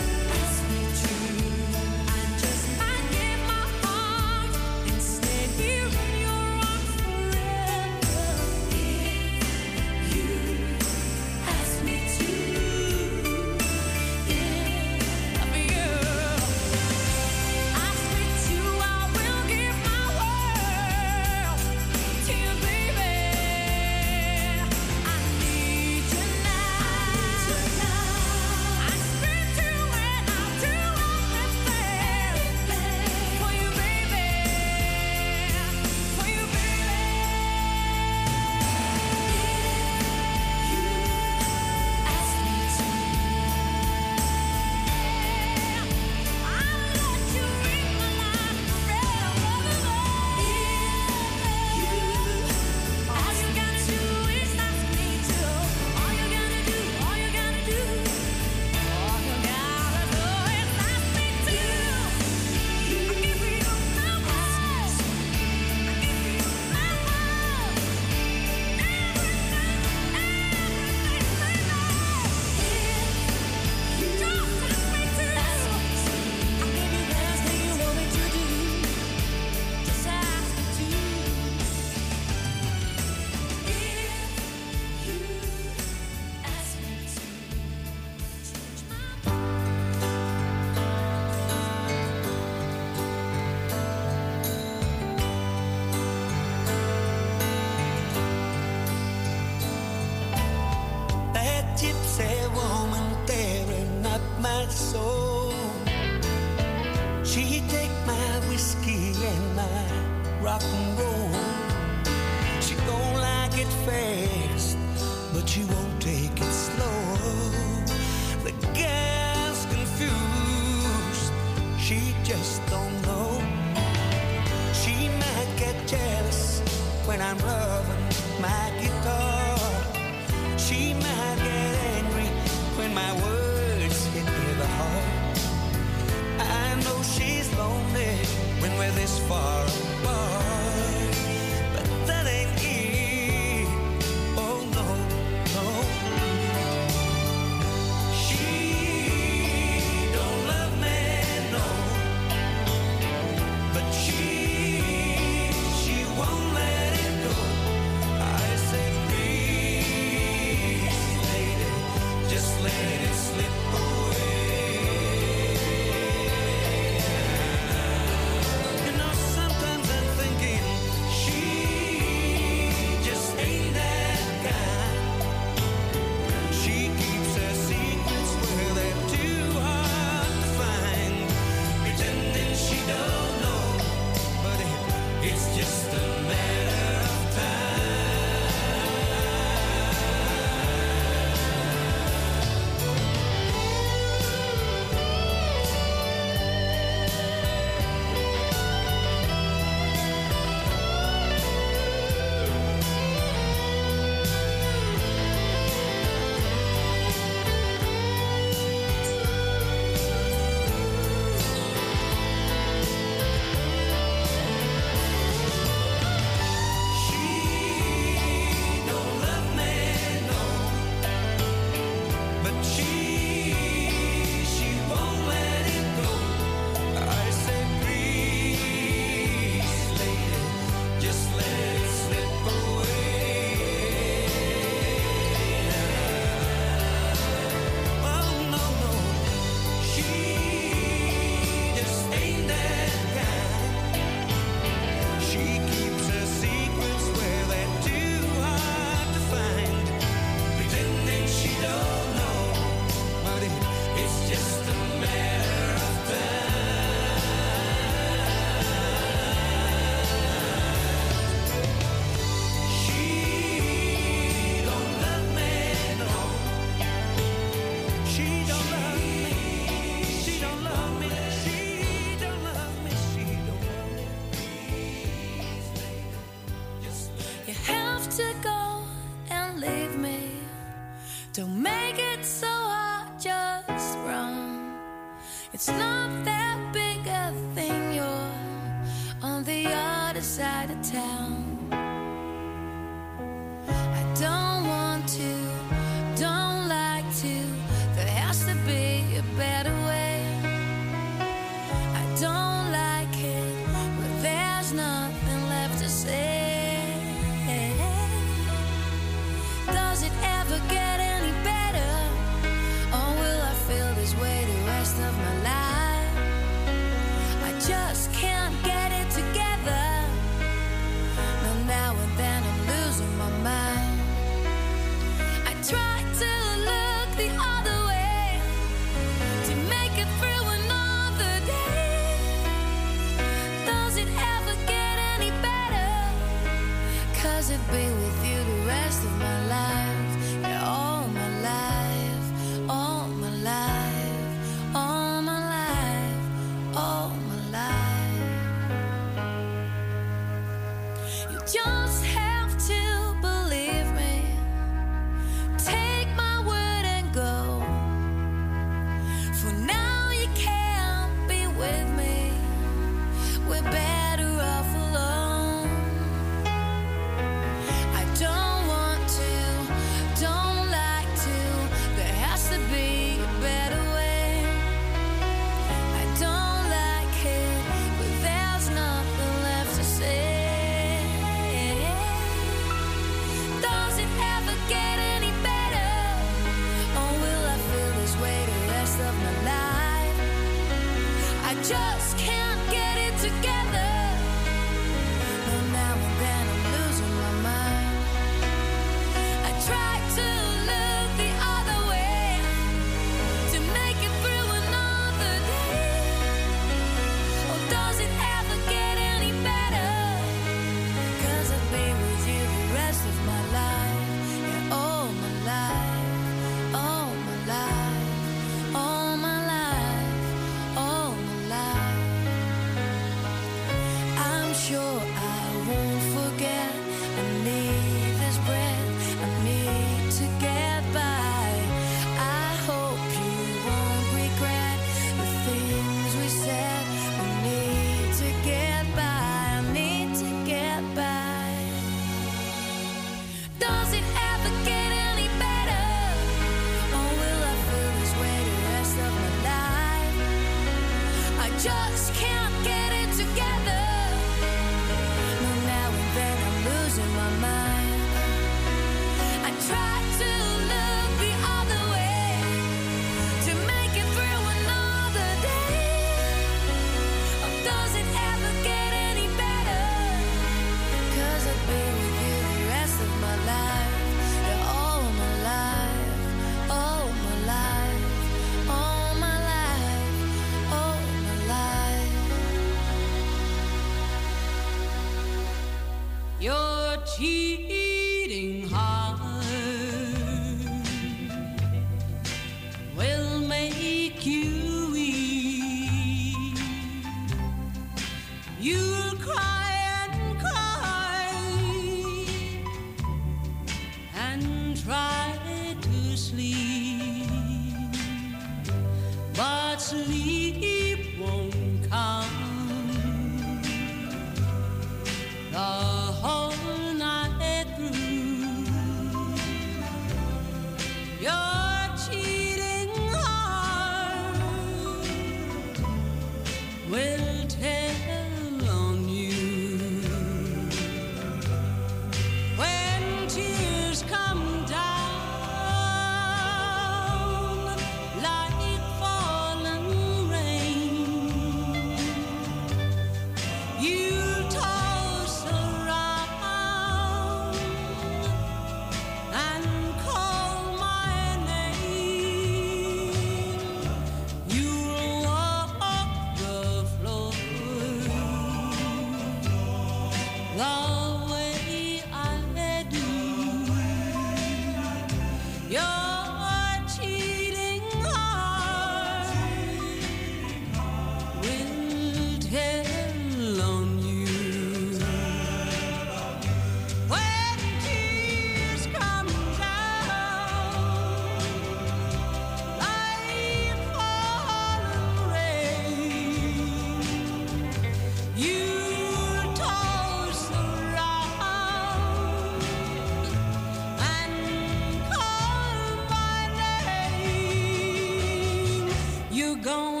going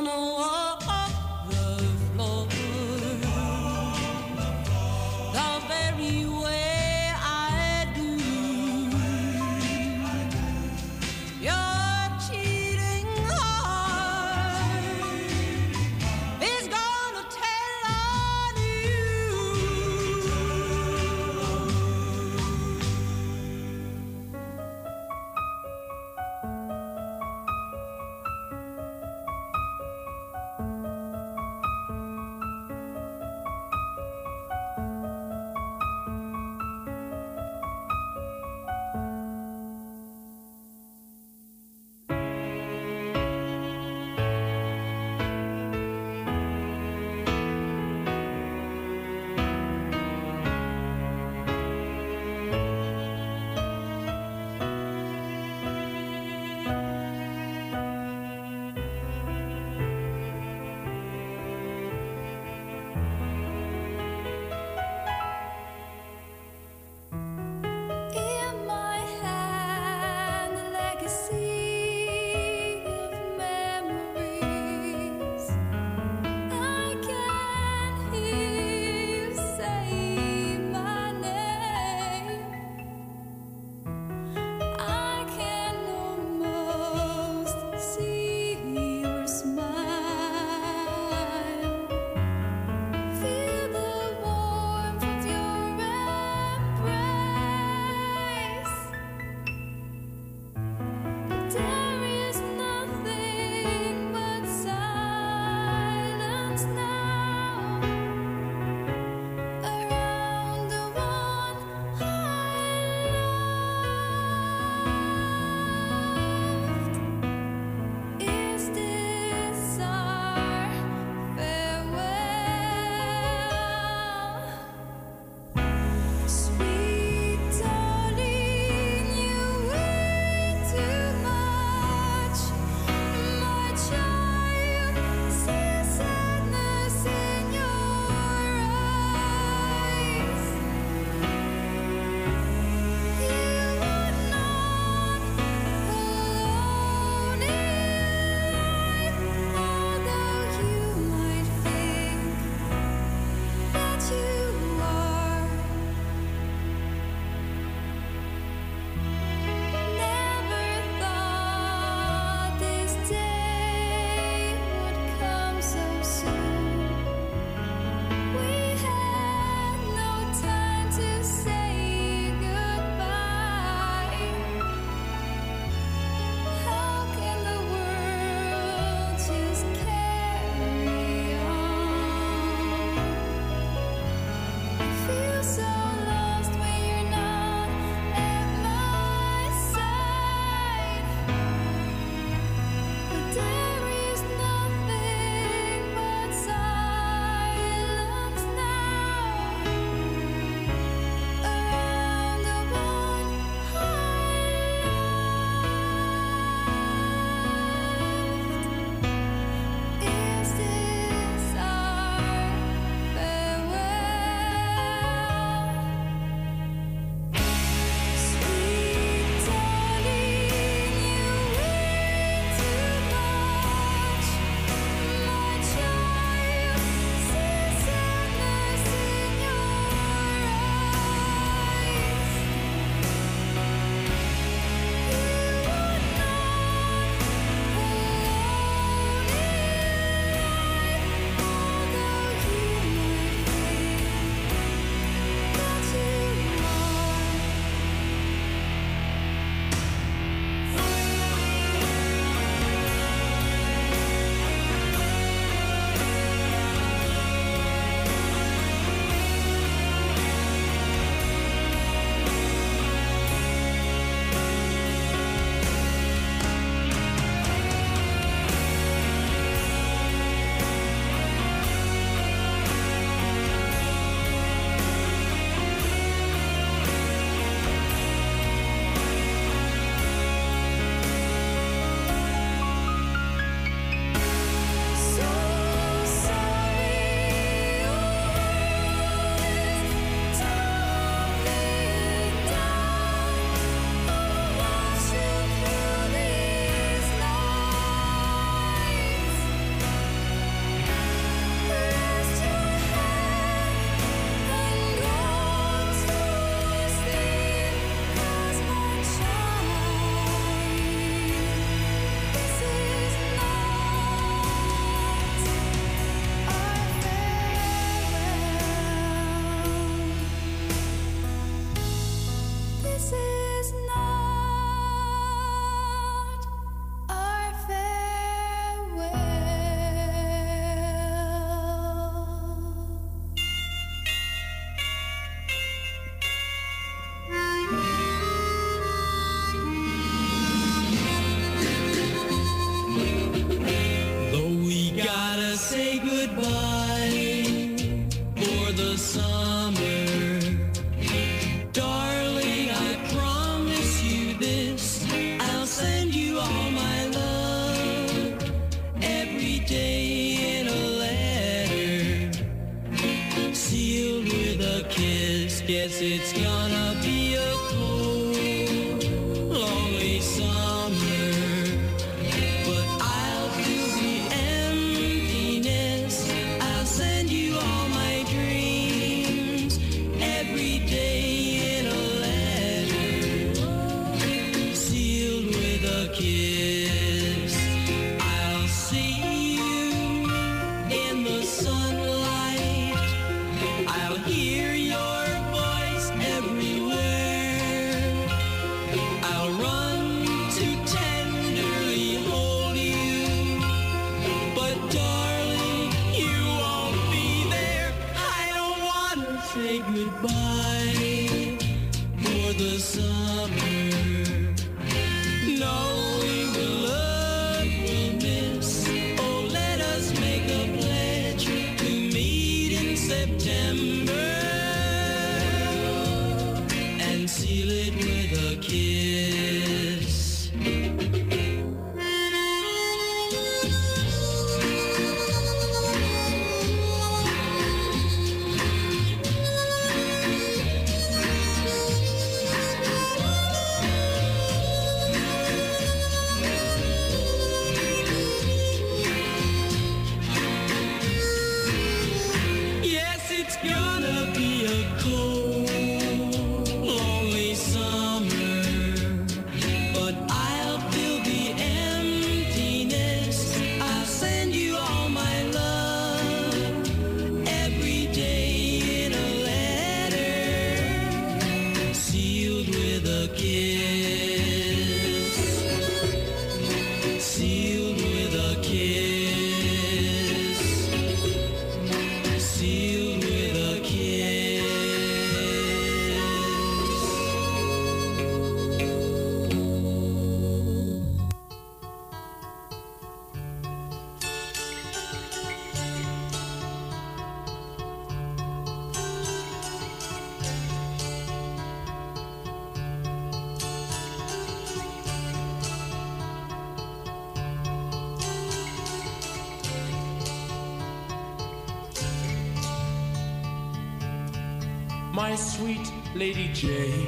my sweet Lady Jane,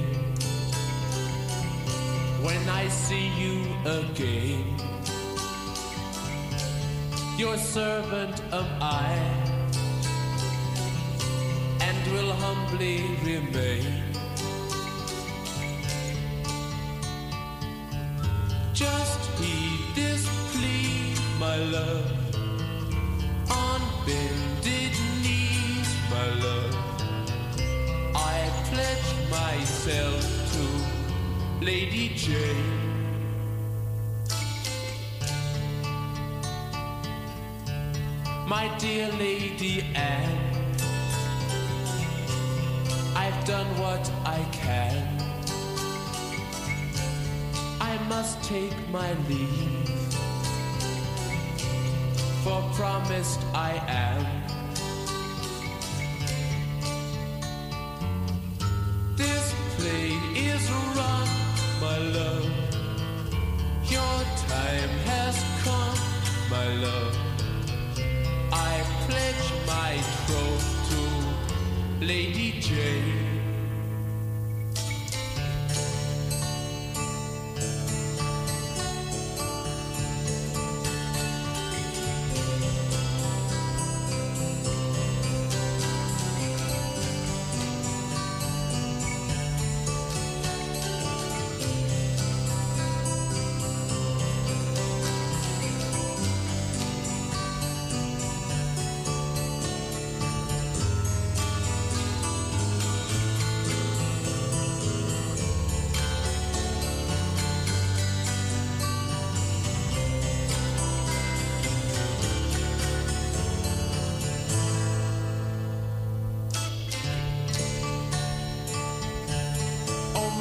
when I see you again, your servant of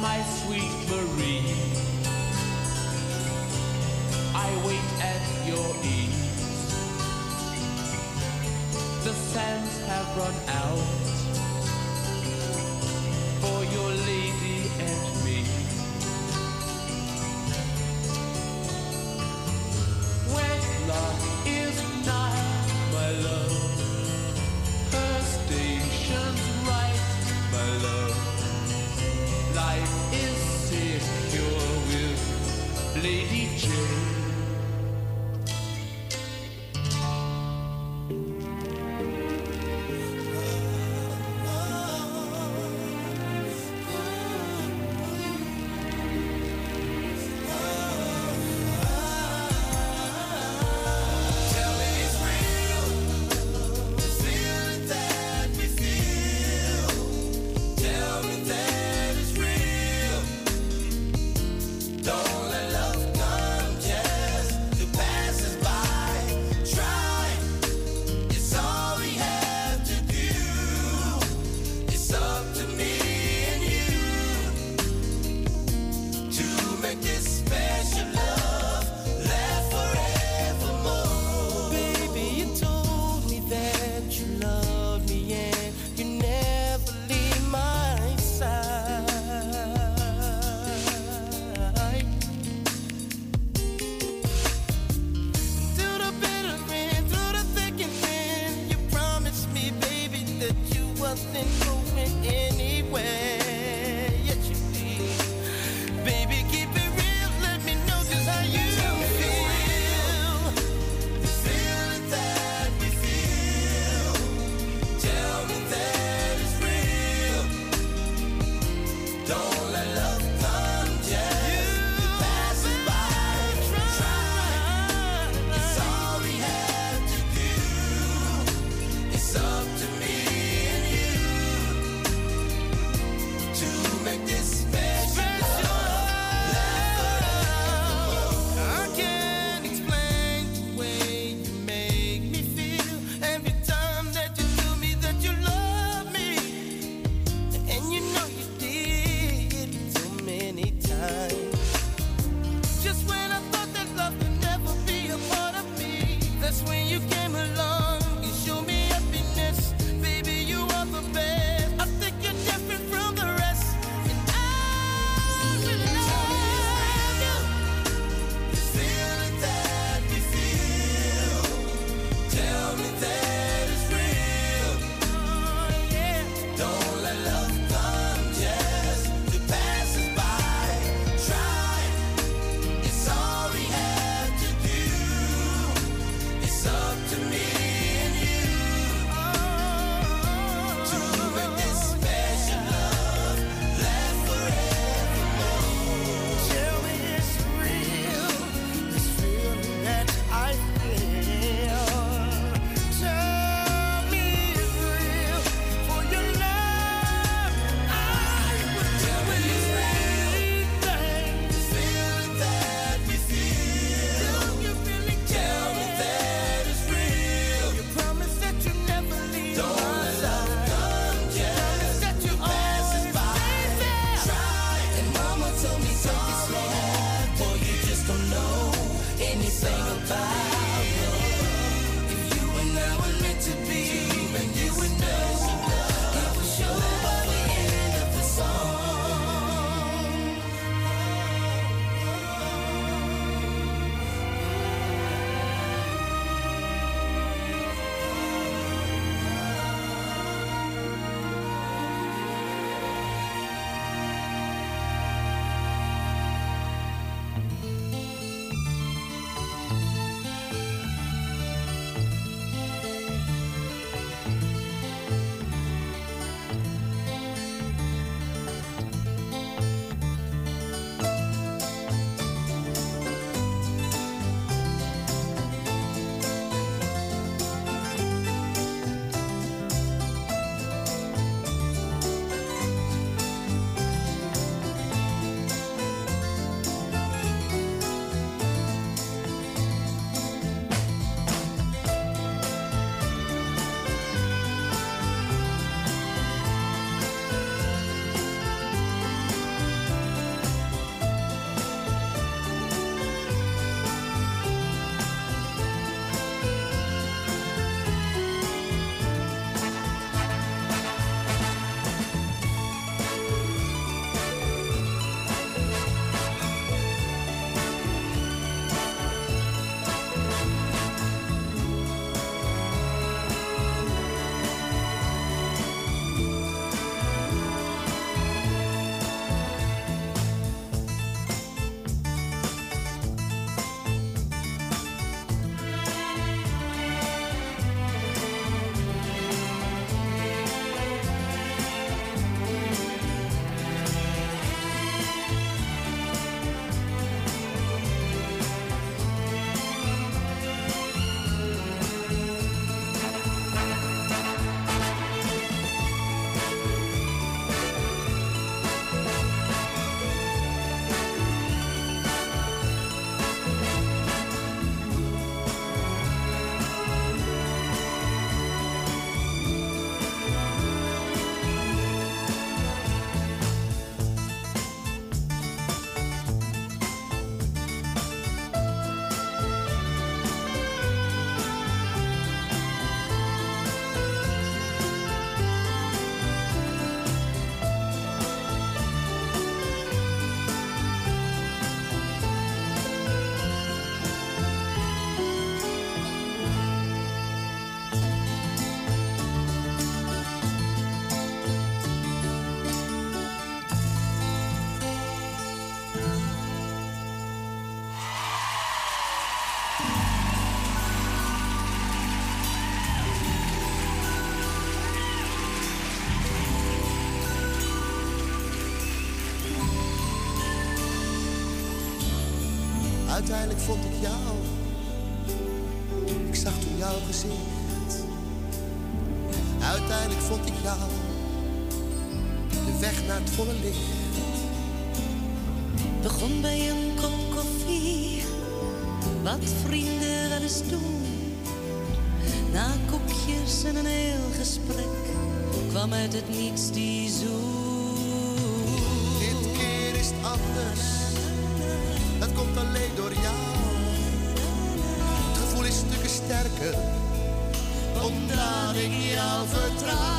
my sweet Marie. I wait at your ease. The sands have run out for your lady. uiteindelijk vond ik jou. Ik zag toen jouw gezicht. Uiteindelijk vond ik jou. De weg naar het volle licht. Begon bij een kop koffie. Wat vrienden wel eens doen. Na koekjes en een heel gesprek kwam uit het niets die zoen. Dit keer is het anders. Ik ik jou vertrouw.